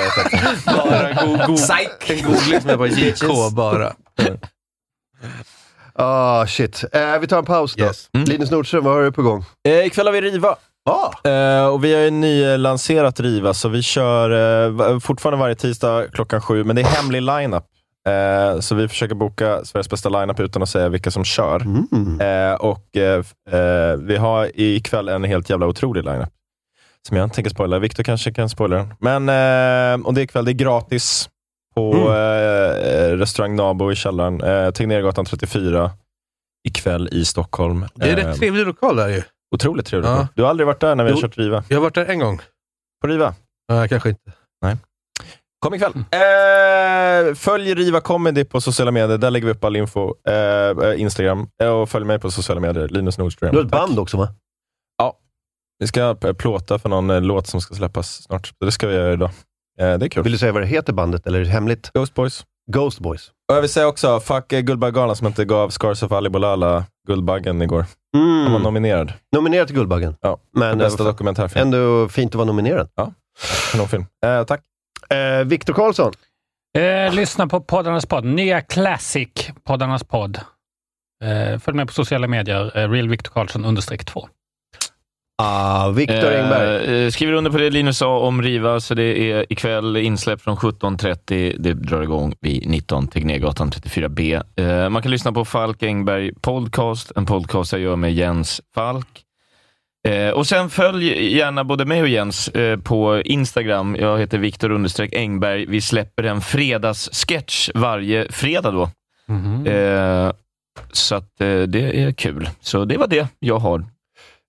Bara go, go, en googling som är bara JK bara. Ah, shit. Eh, vi tar en paus då. Yes. Linus Nordström, vad har du på gång? Eh, ikväll har vi Riva. Ah. Eh, och vi har ju nylanserat Riva, så vi kör eh, fortfarande varje tisdag klockan sju, men det är hemlig lineup. Eh, så vi försöker boka Sveriges bästa lineup utan att säga vilka som kör. Mm. Eh, och eh, eh, Vi har ikväll en helt jävla otrolig lineup. Som jag inte tänker spoila. Viktor kanske kan spoila den. Men, eh, och det är ikväll. Det är gratis på eh, restaurang Nabo i källaren. Eh, Tegnérgatan 34 ikväll i Stockholm. Det är Eh, rätt trevlig lokal där ju. Otroligt trevligt. Ja. Du har aldrig varit där när vi har Jo. kört Riva? Jag har varit där en gång. På Riva? Nej, kanske inte. Kom ikväll. Eh, följ Riva Comedy på sociala medier. Där lägger vi upp all info. Eh, eh, Instagram. Eh, och följ mig på sociala medier. Linus Nordström. Du har ett Tack. band också va? Vi ska p- plåta för någon eh, låt som ska släppas snart. Så det ska vi göra idag. Eh, det är kul. Vill du säga vad det heter bandet eller är det hemligt? Ghost Boys. Ghost Boys. Och jag vill säga också, fuck eh, Guldbaggegalan som inte gav Scars of Ali Bolala Guldbaggen igår. Han var Mm. nominerad. Nominerad till Guldbaggen. Ja, Men Bästa eh, dokumentärfilm. ändå fint att vara nominerad. Kanonfilm. Eh, tack. Eh, Viktor Karlsson. Eh, lyssna på poddarnas podd. Nya Classic, poddarnas podd. Eh, följ med på sociala medier. Eh, Real Victor Karlsson understreck 2. Ah, Viktor Engberg. Eh, skriver under på det Linus sa om Riva, så det är ikväll insläpp från 17.30. Det drar igång vid 19, Tegnérgatan 34B. Eh, man kan lyssna på Falk Engberg podcast, en podcast jag gör med Jens Falk. Eh, och sen följ gärna både mig och Jens eh, på Instagram. Jag heter Viktor Engberg. Vi släpper en fredagssketch varje fredag då. Eh, så att eh, det är kul. Så det var det jag har.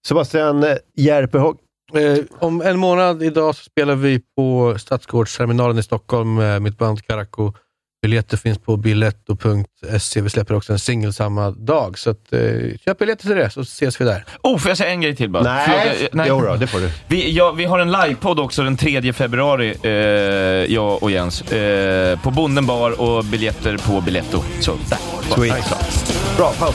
Sebastian eh, Järpehag. Eh, om en månad idag så spelar vi på Stadsgårdsterminalen i Stockholm med mitt band Karakou. Biljetter finns på biletto.se. Vi släpper också en singel samma dag, så att, eh, köp biljetter till det så ses vi där. Oh, får jag säga en grej till bara? Nej, Förlåt, jag- Jo då, det får du. Vi, ja, vi har en livepodd också den 3 februari, eh, jag och Jens. Eh, på Bonden bar och biljetter på Biletto. Så, där. Sweet. Bra, paus.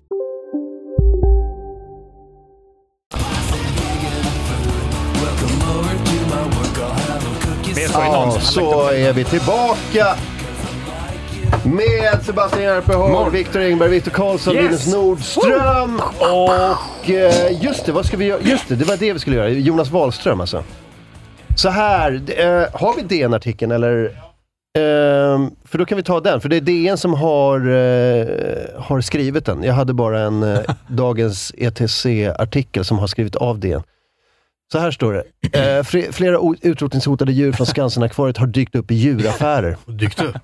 Ja, så är vi tillbaka med Sebastian Järpeholm, Viktor Engberg, Viktor Karlsson, Yes! Linus Nordström och eh, just det, vad ska vi göra? Just det, det var det vi skulle göra. Jonas Wahlström alltså. Så här, eh, har vi DN-artikeln eller? Eh, för då kan vi ta den, för det är DN som har, eh, har skrivit den. Jag hade bara en dagens ETC-artikel som har skrivit av DN. Så här står det. Eh, flera utrotningshotade djur från Skansen-akvariet har dykt upp i djuraffärer. Dykt upp?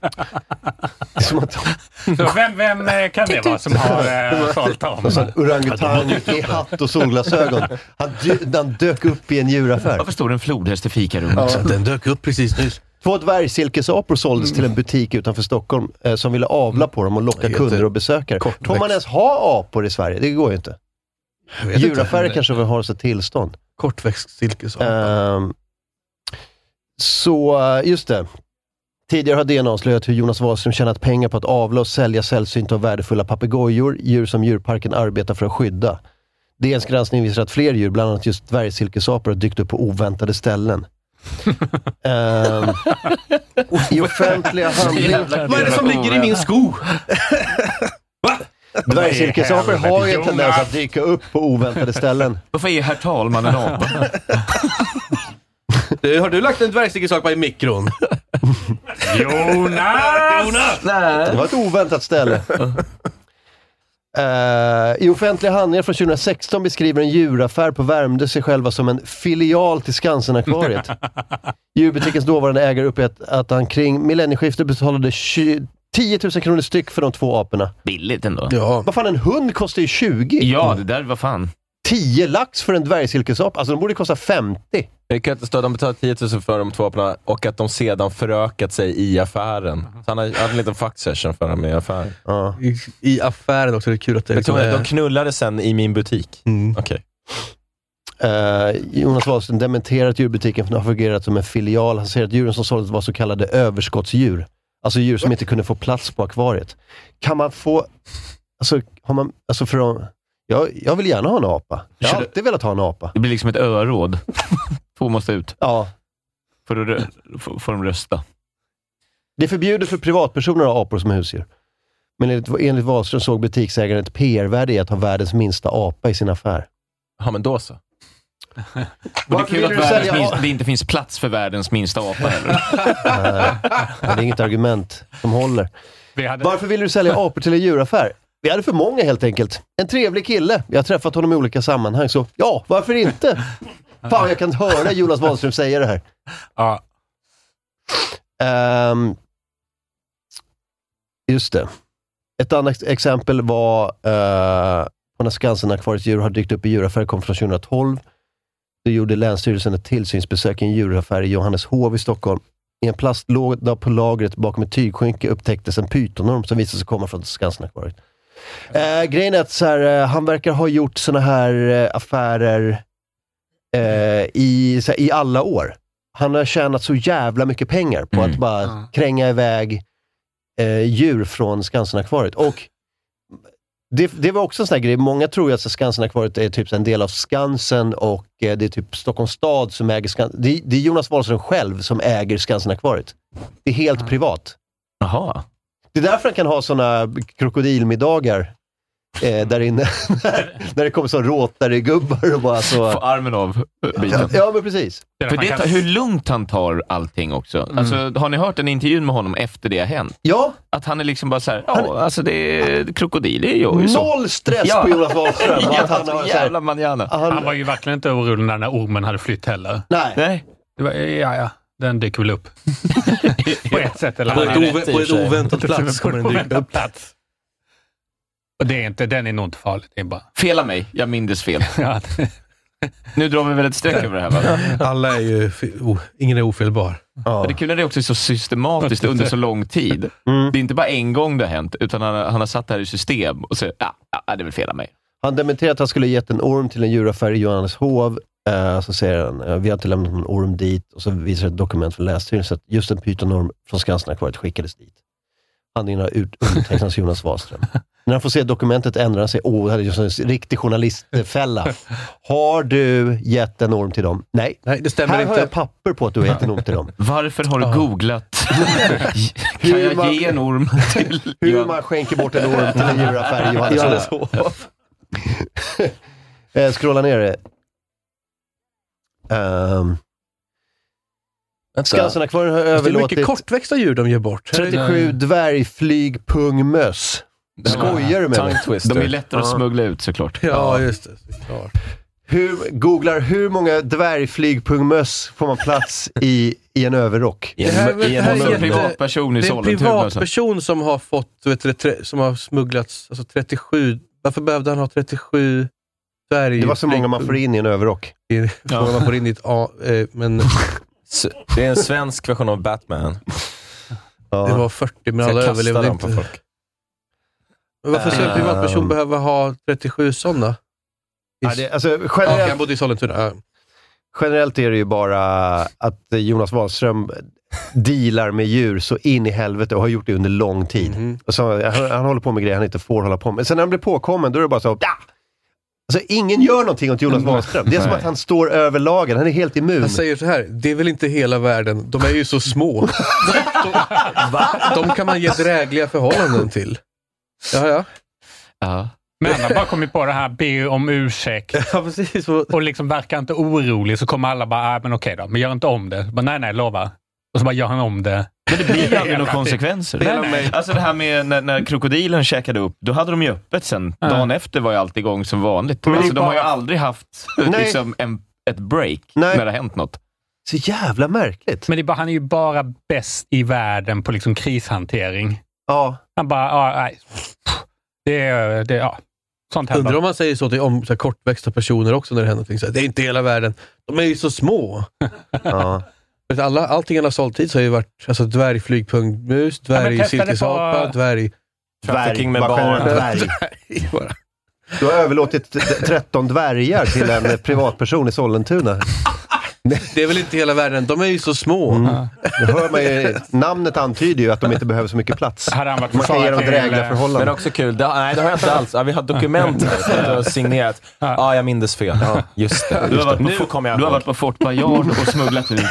Så vem, vem eh, kan det vara som har eh, sålt dem? Orangutang i hatt och solglasögon. Han, dy- han dök upp i en djuraffär. Varför står det en flodhäst i fikarummet? Ja. Den dök upp precis nyss. Två dvärgsilkesapor såldes till en butik utanför Stockholm eh, som ville avla på dem och locka kunder och besökare. kortväxt. Får man ens ha apor i Sverige? Det går ju inte. Vet inte. Djuraffärer kanske vill ha sig tillstånd. Kortväxt silkesapa. Ehm, så, just det. Tidigare har DN avslöjat hur Jonas Wahlström tjänat pengar på att avla och sälja sällsynta och värdefulla papegojor, djur som djurparken arbetar för att skydda. DNs granskning visar att fler djur, bland annat just dvärgsilkesapor, har dykt upp på oväntade ställen. Ehm, I offentliga handlingar... Vad är det som ligger i min sko? Dvärgsilkesapor har ju en tendens att dyka upp på oväntade ställen. Varför är herr talmannen apa? Du, Har du lagt en dvärgsilkesapa i mikron? Jonas! Det var ett oväntat ställe. Eh, I offentliga handlingar från 2016 beskriver en djuraffär på Värmdö sig själva som en filial till Skansen-akvariet. Djurbutikens dåvarande ägare uppgett att han kring millennieskiftet betalade 20 10 000 kronor styck för de två aporna. Billigt ändå. Ja. Vad fan, en hund kostar ju 20. Ja, det där, vad fan. 10 lax för en dvärgsilkesapa. Alltså de borde kosta 50. Det kan inte stå de betalar 10 000 för de två aporna och att de sedan förökat sig i affären. Så han har haft en liten fuck session för dem i affären. Ja. I, I affären också, det är kul att det liksom är... de knullade sen i min butik. Mm. Okej. Eh, Jonas Wahlström dementerar att djurbutiken har fungerat som en filial. Han säger att djuren som såldes var så kallade överskottsdjur. Alltså djur som inte kunde få plats på akvariet. Kan man få... Alltså, har man, alltså för att, jag, jag vill gärna ha en apa. Jag har alltid velat ha en apa. Det blir liksom ett öråd. Två måste ut. Ja. Rö- får, får de rösta. Det är förbjudet för privatpersoner att ha apor som husdjur. Men enligt, enligt Wahlström såg butiksägaren ett PR-värde i att ha världens minsta apa i sin affär. Ja, men då så. Och det är Varför kul vill att sälja minsta, a- det inte finns plats för världens minsta apa heller. Nej, det är inget argument som håller. Vi hade, Varför vill du sälja apor till en djuraffär? Vi hade för många helt enkelt. En trevlig kille. Jag har träffat honom i olika sammanhang, så ja, varför inte? Fan, jag kan höra Jonas Wahlström säga det här. ja, Ehm, just det. Ett annat exempel var uh, när Skansen-akvariets djur har dykt upp i djuraffärer kom från 2012. Då gjorde Länsstyrelsen ett tillsynsbesök i en djuraffär i Johanneshov i Stockholm. I en plastlåda på lagret bakom ett tygskynke upptäcktes en pytonorm som visade sig komma från Skansen-akvariet. Eh, grejen är att så här, eh, han verkar ha gjort såna här eh, affärer eh, i, här, i alla år. Han har tjänat så jävla mycket pengar på Mm. att bara kränga iväg eh, djur från Skansen-akvariet. Och Det, det var också en sån här grej, många tror ju att Skansen-akvariet är typ så en del av Skansen och eh, det är typ Stockholms stad som äger Skansen. Det, det är Jonas Wahlström själv som äger Skansen-akvariet. Det är helt privat. Jaha. Det är därför han kan ha såna krokodilmiddagar eh, där inne. när, det kommer så råtare-gubbar och bara så... Få armen av biten. Ja, men precis. För det, tar- hur lugnt han tar allting också. Alltså, har ni hört en intervju med honom efter det har hänt? Ja. Att han är liksom bara såhär, ja, alltså det är krokodil, det gör ju så. Noll stress på Jonas Wahlström. ja, Att han har så så här- jävla manjana. Han var ju verkligen inte orolig när den här ormen hade flytt heller. Nej. Nej. Det var, ja, ja, den dyker väl upp. på ett sätt eller På ett, annat. ove, på ett oväntat plats kommer den dyka upp. plats. Och det är inte, den är nog inte farlig. Det är bara... Fela mig, jag mindes fel. Ja, Nu drar vi väl ett streck över det här va? Alla är ju, fe- o, ingen är ofelbar. Ja. Det är kul när det också är så systematiskt under så lång tid. Mm. Det är inte bara en gång det har hänt, utan han, har- han har satt det här i system och så, ja, ja det är väl fel av mig. Han dementerar att han skulle gett en orm till en djuraffär i Johanneshov. Eh, så säger han, eh, vi har inte lämnat någon orm dit. Och så visar ett dokument från Länsstyrelsen att just en pytonorm från Skansen-akvariet skickades dit. Handlingen har ut- undertecknats Jonas Wahlström. När han får se dokumentet ändrar han sig. Åh, det här är ju en riktig journalistfälla. Har du gett en orm till dem? Nej. Nej, det stämmer Här har inte. jag papper på att du har gett en orm till dem. Varför har du googlat? kan Hur jag man- ge en orm till Hur Johan? man skänker bort en orm till en djuraffär i Johanneshov. Eh, Scrolla ner det. Um, Skansen-akvarien har Det är överlåtit mycket kortväxta djur de ger bort. Här är det- 37 dvärgflygpungmöss. Skojar du med mig? Twister. De är lättare att Ja. smuggla ut såklart. Ja, just det. Klart. Hur, googlar hur många dvärgflygpungmöss får man plats i, i en överrock? I Det här en, i här en, en privatperson i Det är en privatperson som har fått, vet du, som har smugglats, alltså 37. Varför behövde han ha 37 dvärg... Det var så många man får in i en överrock. många man får in i ett A, eh, men Det är en svensk version av Batman. Ja. det var 40, men alla överlevde inte. på folk. Men varför ska en privatperson Ehm. behöva ha 37 sådana? Ja, det, alltså, Ja, generellt, han bodde i Sollentuna. Generellt är det ju bara att Jonas Wahlström dealar med djur så in i helvete och har gjort det under lång tid. Mhm. Och så, han, han håller på med grejer han inte får hålla på med. Sen när han blir påkommen, då är det bara så, ja! Alltså ingen gör någonting åt Jonas Wahlström. Det är som att han står över lagen, han är helt immun. Han säger så här, det är väl inte hela världen, de är ju så små. de, de, de kan man ge drägliga förhållanden till. Ja, ja. Ja. Men han har bara kommit på det här, be om ursäkt ja precis. Och, liksom verkar inte orolig. Så kommer alla bara, ah, men okej då, men gör inte om det. Bara, nej, nej, lova. Och så bara gör han om det. Men det blir ju aldrig några konsekvenser. Nej, nej. Alltså det här med när, när krokodilen käkade upp, då hade de ju öppet sen. Ja. Dagen efter var ju allt igång som vanligt. Men Alltså, de har ju bara- aldrig haft liksom, en, ett break Nej. när det har hänt något. Så jävla märkligt. Men det är bara, han är ju bara bäst i världen på liksom krishantering. Ja. Han bara, ah, nej. Det är, det, ja. Sånt undrar händer. om man säger så till om, så här, kortväxta personer också när det händer någonting. Så här, det är inte hela världen. De är ju så små. ja. Alla, allting han har sålt hit så har ju varit alltså, dvärgflygpungmus, dvärgsilkesapa, på- dvärg... Trafficking med barn. dvärg. dvärg bara. Du har överlåtit t- 13 dvärgar till en privatperson i Sollentuna. Det är väl inte hela världen. De är ju så små. Mm. Det hör man ju, namnet antyder ju att de inte behöver så mycket plats. Hade han varit Man kan ge dem drägliga eh, Men förhållanden. också kul, det, nej det har jag inte alls. Ja, vi har dokument här du har signerat. Ja, jag mindes fel. Ja, just det. Du Just har det. varit på, Nu Fort- kommer jag du har varit på Fort Bayard och smugglat ut.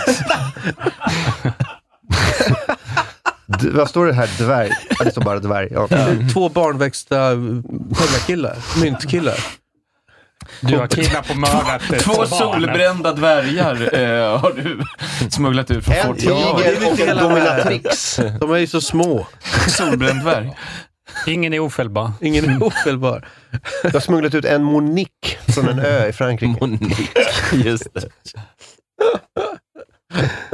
D- vad står det här? Dvärg? Ja, det står bara dvärg. Ja. Två barnväxta pengakillar, myntkillar. Du har kidnappat och mördat Två barn. solbrända dvärgar eh, har du smugglat ut från Fort dominatrix. De är ju så små. Solbränd dvärg. Ingen är ofelbar. Ingen är ofelbar. Jag har smugglat ut en Monique från en ö i Frankrike. Monique. Just det.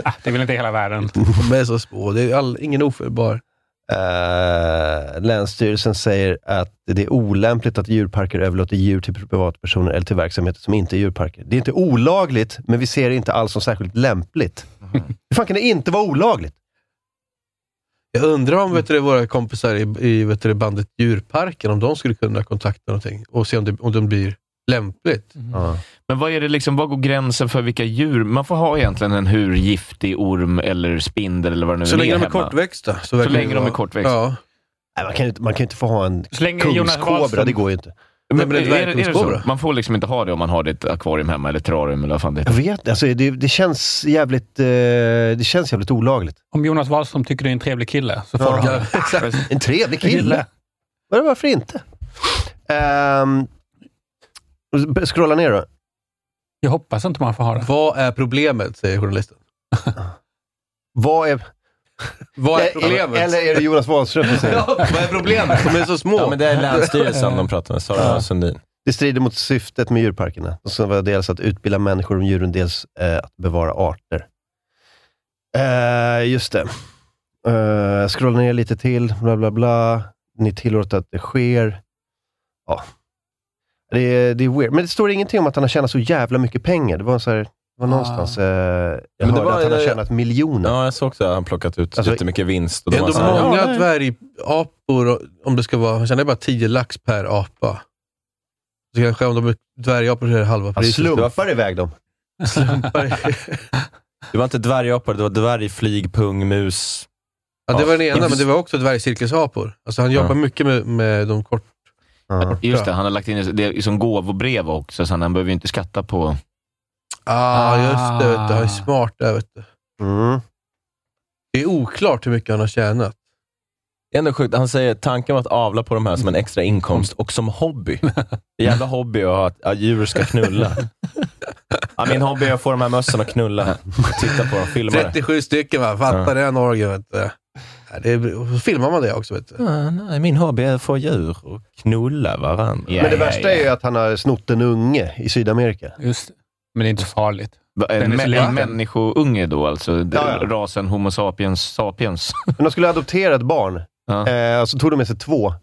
Ah, det är väl inte hela världen. De är så små. Det är all, ingen ofelbar. Uh, Länsstyrelsen säger att det är olämpligt att djurparker överlåter djur till privatpersoner eller till verksamheter som inte är djurparker. Det är inte olagligt, men vi ser det inte alls som särskilt lämpligt. Hur fan kan det inte vara olagligt? Jag undrar om vet du, våra kompisar i, i vet du, bandet Djurparken, om de skulle kunna kontakta någonting och se om det, om det blir lämpligt. Ja. Men vad är det liksom, vad går gränsen för vilka djur? Man får ha egentligen en hur giftig orm eller spindel eller vad det nu Så är länge de är hemma. kortväxta. Så, Så länge de är kortväxta. Ja. Nej, man kan inte, man kan ju inte få ha en Så länge Jonas kungskobra, det går ju inte. Men, men är, det är det så? Man får liksom inte ha det om man har det ett akvarium hemma, eller terrarium, eller vad fan det Jag heter. vet alltså det, det känns jävligt eh, det känns jävligt olagligt. Om Jonas Wahlström tycker du är en trevlig kille så får du ha det. En trevlig kille. Var- Varför inte? Um, scrolla ner då. Jag hoppas inte man får ha det. Vad är problemet, säger journalisten. Vad är, Vad är problemet? Eller är det Jonas Wahlström som säger det? ja, vad är problemet? De är så små. Ja, men det är Länsstyrelsen de pratar med, Sara Sundin. Det strider mot syftet med djurparkerna. De ska vara dels att utbilda människor om djuren, dels eh, att bevara arter. Eh, just det. Uh, scrolla ner lite till, bla bla bla. Ni tillåter att det sker. Ja. Det är, det är weird. Men det står ingenting om att han har tjänat så jävla mycket pengar. Det var, så här, det var någonstans, eh, jag Men det hörde var- att han har tjänat miljoner. Ja, jag såg också att han plockat ut Alltså, jättemycket vinst. Och de är var ändå så här, många dvärgapor, om det ska vara, han tjänar bara 10 lax per apa. Så kanske om de är dvärgapor så är det halva Han priset. slumpar iväg dem. Slumpar. Det var inte dvärgapor, det var dvärgflygpung, mus. Ja, det var den ena, men det var också dvärgcirkusapor. Alltså han jobbar Ja. mycket med, med de kort... Ja. Just det, han har lagt in det som gåvobrev också, så han behöver ju inte skatta på... Ah, just det. Vet du. Han är smart där. Vet du. Mm. Det är oklart hur mycket han har tjänat. Det är ändå sjukt. Han säger tanken var att avla på de här som en extra inkomst och som hobby. Jävla hobby att ha att ja, djur ska knulla. Ja, min hobby är att få de här mössen att knulla. Titta på dem, filma det. 37 stycken, va? fattar den orgen. Vet du. Det är, filmar man det också. Vet du. Ja, nej, min hobby är att få djur och knulla varandra. Ja, Men det ja, värsta är ju att han har snott en unge i Sydamerika. Just det. Men det är inte så farligt. Va, En, liten. en människounge då alltså, d- Ja, ja. rasen Homo sapiens sapiens. Men de skulle adoptera ett barn, Ja. eh, och så tog de med sig två.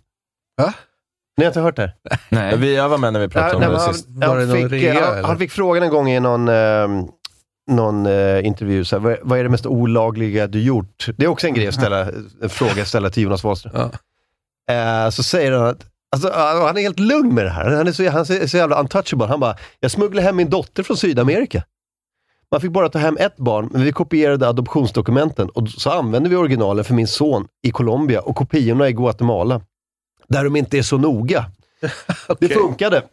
Va? Ni har inte hört det? Nej. Vi, jag var med när vi pratade om Nej, det han, sist. Han, fick, han fick frågan en gång i någon, eh, någon eh, intervju, så här, vad, vad är det mest olagliga du gjort? Det är också en grej att ställa, en fråga att ställa till Jonas Wahlström. Ja. Eh, så säger han att Alltså, han är helt lugn med det här. Han är så, han är så jävla untouchable. Han bara, jag smugglade hem min dotter från Sydamerika. Man fick bara ta hem ett barn, men vi kopierade adoptionsdokumenten och så använde vi originalen för min son i Colombia och kopiorna i Guatemala. Där de inte är så noga. Det funkade.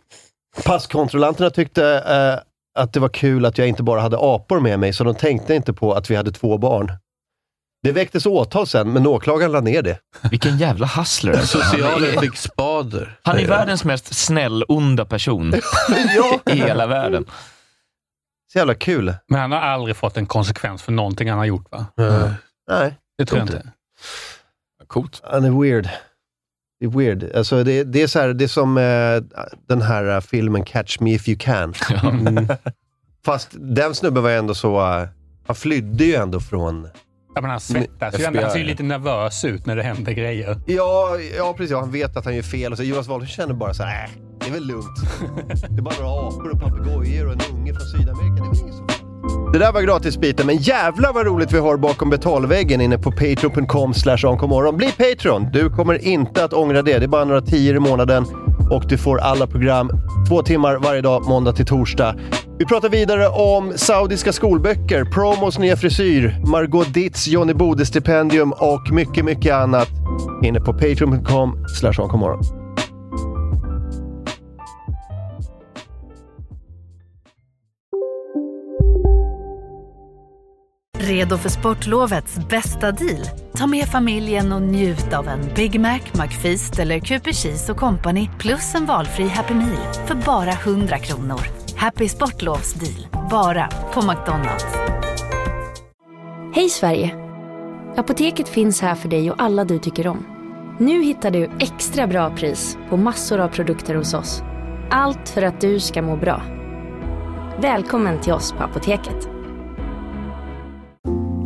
Passkontrollanterna tyckte eh, att det var kul att jag inte bara hade apor med mig, så de tänkte inte på att vi hade två barn. Det väcktes åtal sen, men åklagaren la ner det. Vilken jävla hustler. alltså. Han Socialen är, fick spader. han är världens mest snäll-onda person ja, i hela världen. så jävla kul. Men han har aldrig fått en konsekvens för någonting han har gjort va? Eh, Nej, Det tror jag Inte. inte. Coolt. han är weird. Det är weird. Alltså det, det, är så här, det är som eh, den här eh, filmen Catch Me If You Can. Mm. Fast den snubben var ju ändå så... eh, han flydde ju ändå från... Ja, men han svettas ju. Han ser ju lite nervös ut när det händer grejer. Ja, ja precis. Han vet att han gör fel. Och så Jonas Wahlström känner bara så här, äh, det är väl lugnt. Det är bara några apor och papegojor och en unge från Sydamerika. Det är väl inget så. Det där var gratisbiten, men jävlar vad roligt vi har bakom betalväggen inne på patreon.com slash. Bli Patreon! Du kommer inte att ångra det. Det är bara några tior i månaden och du får alla program två timmar varje dag, måndag till torsdag. Vi pratar vidare om saudiska skolböcker, promos nya frisyr, Margot Ditts Johnny Bode-stipendium och mycket, mycket annat inne på patreon.com slash Redo för sportlovets bästa deal? Ta med familjen och njut av en Big Mac, McFeast eller Cooper Cheese och Company plus en valfri Happy Meal för bara 100 kronor. Happy Sportlovs deal, bara på McDonalds. Hej Sverige! Apoteket finns här för dig och alla du tycker om. Nu hittar du extra bra pris på massor av produkter hos oss. Allt för att du ska må bra. Välkommen till oss på Apoteket.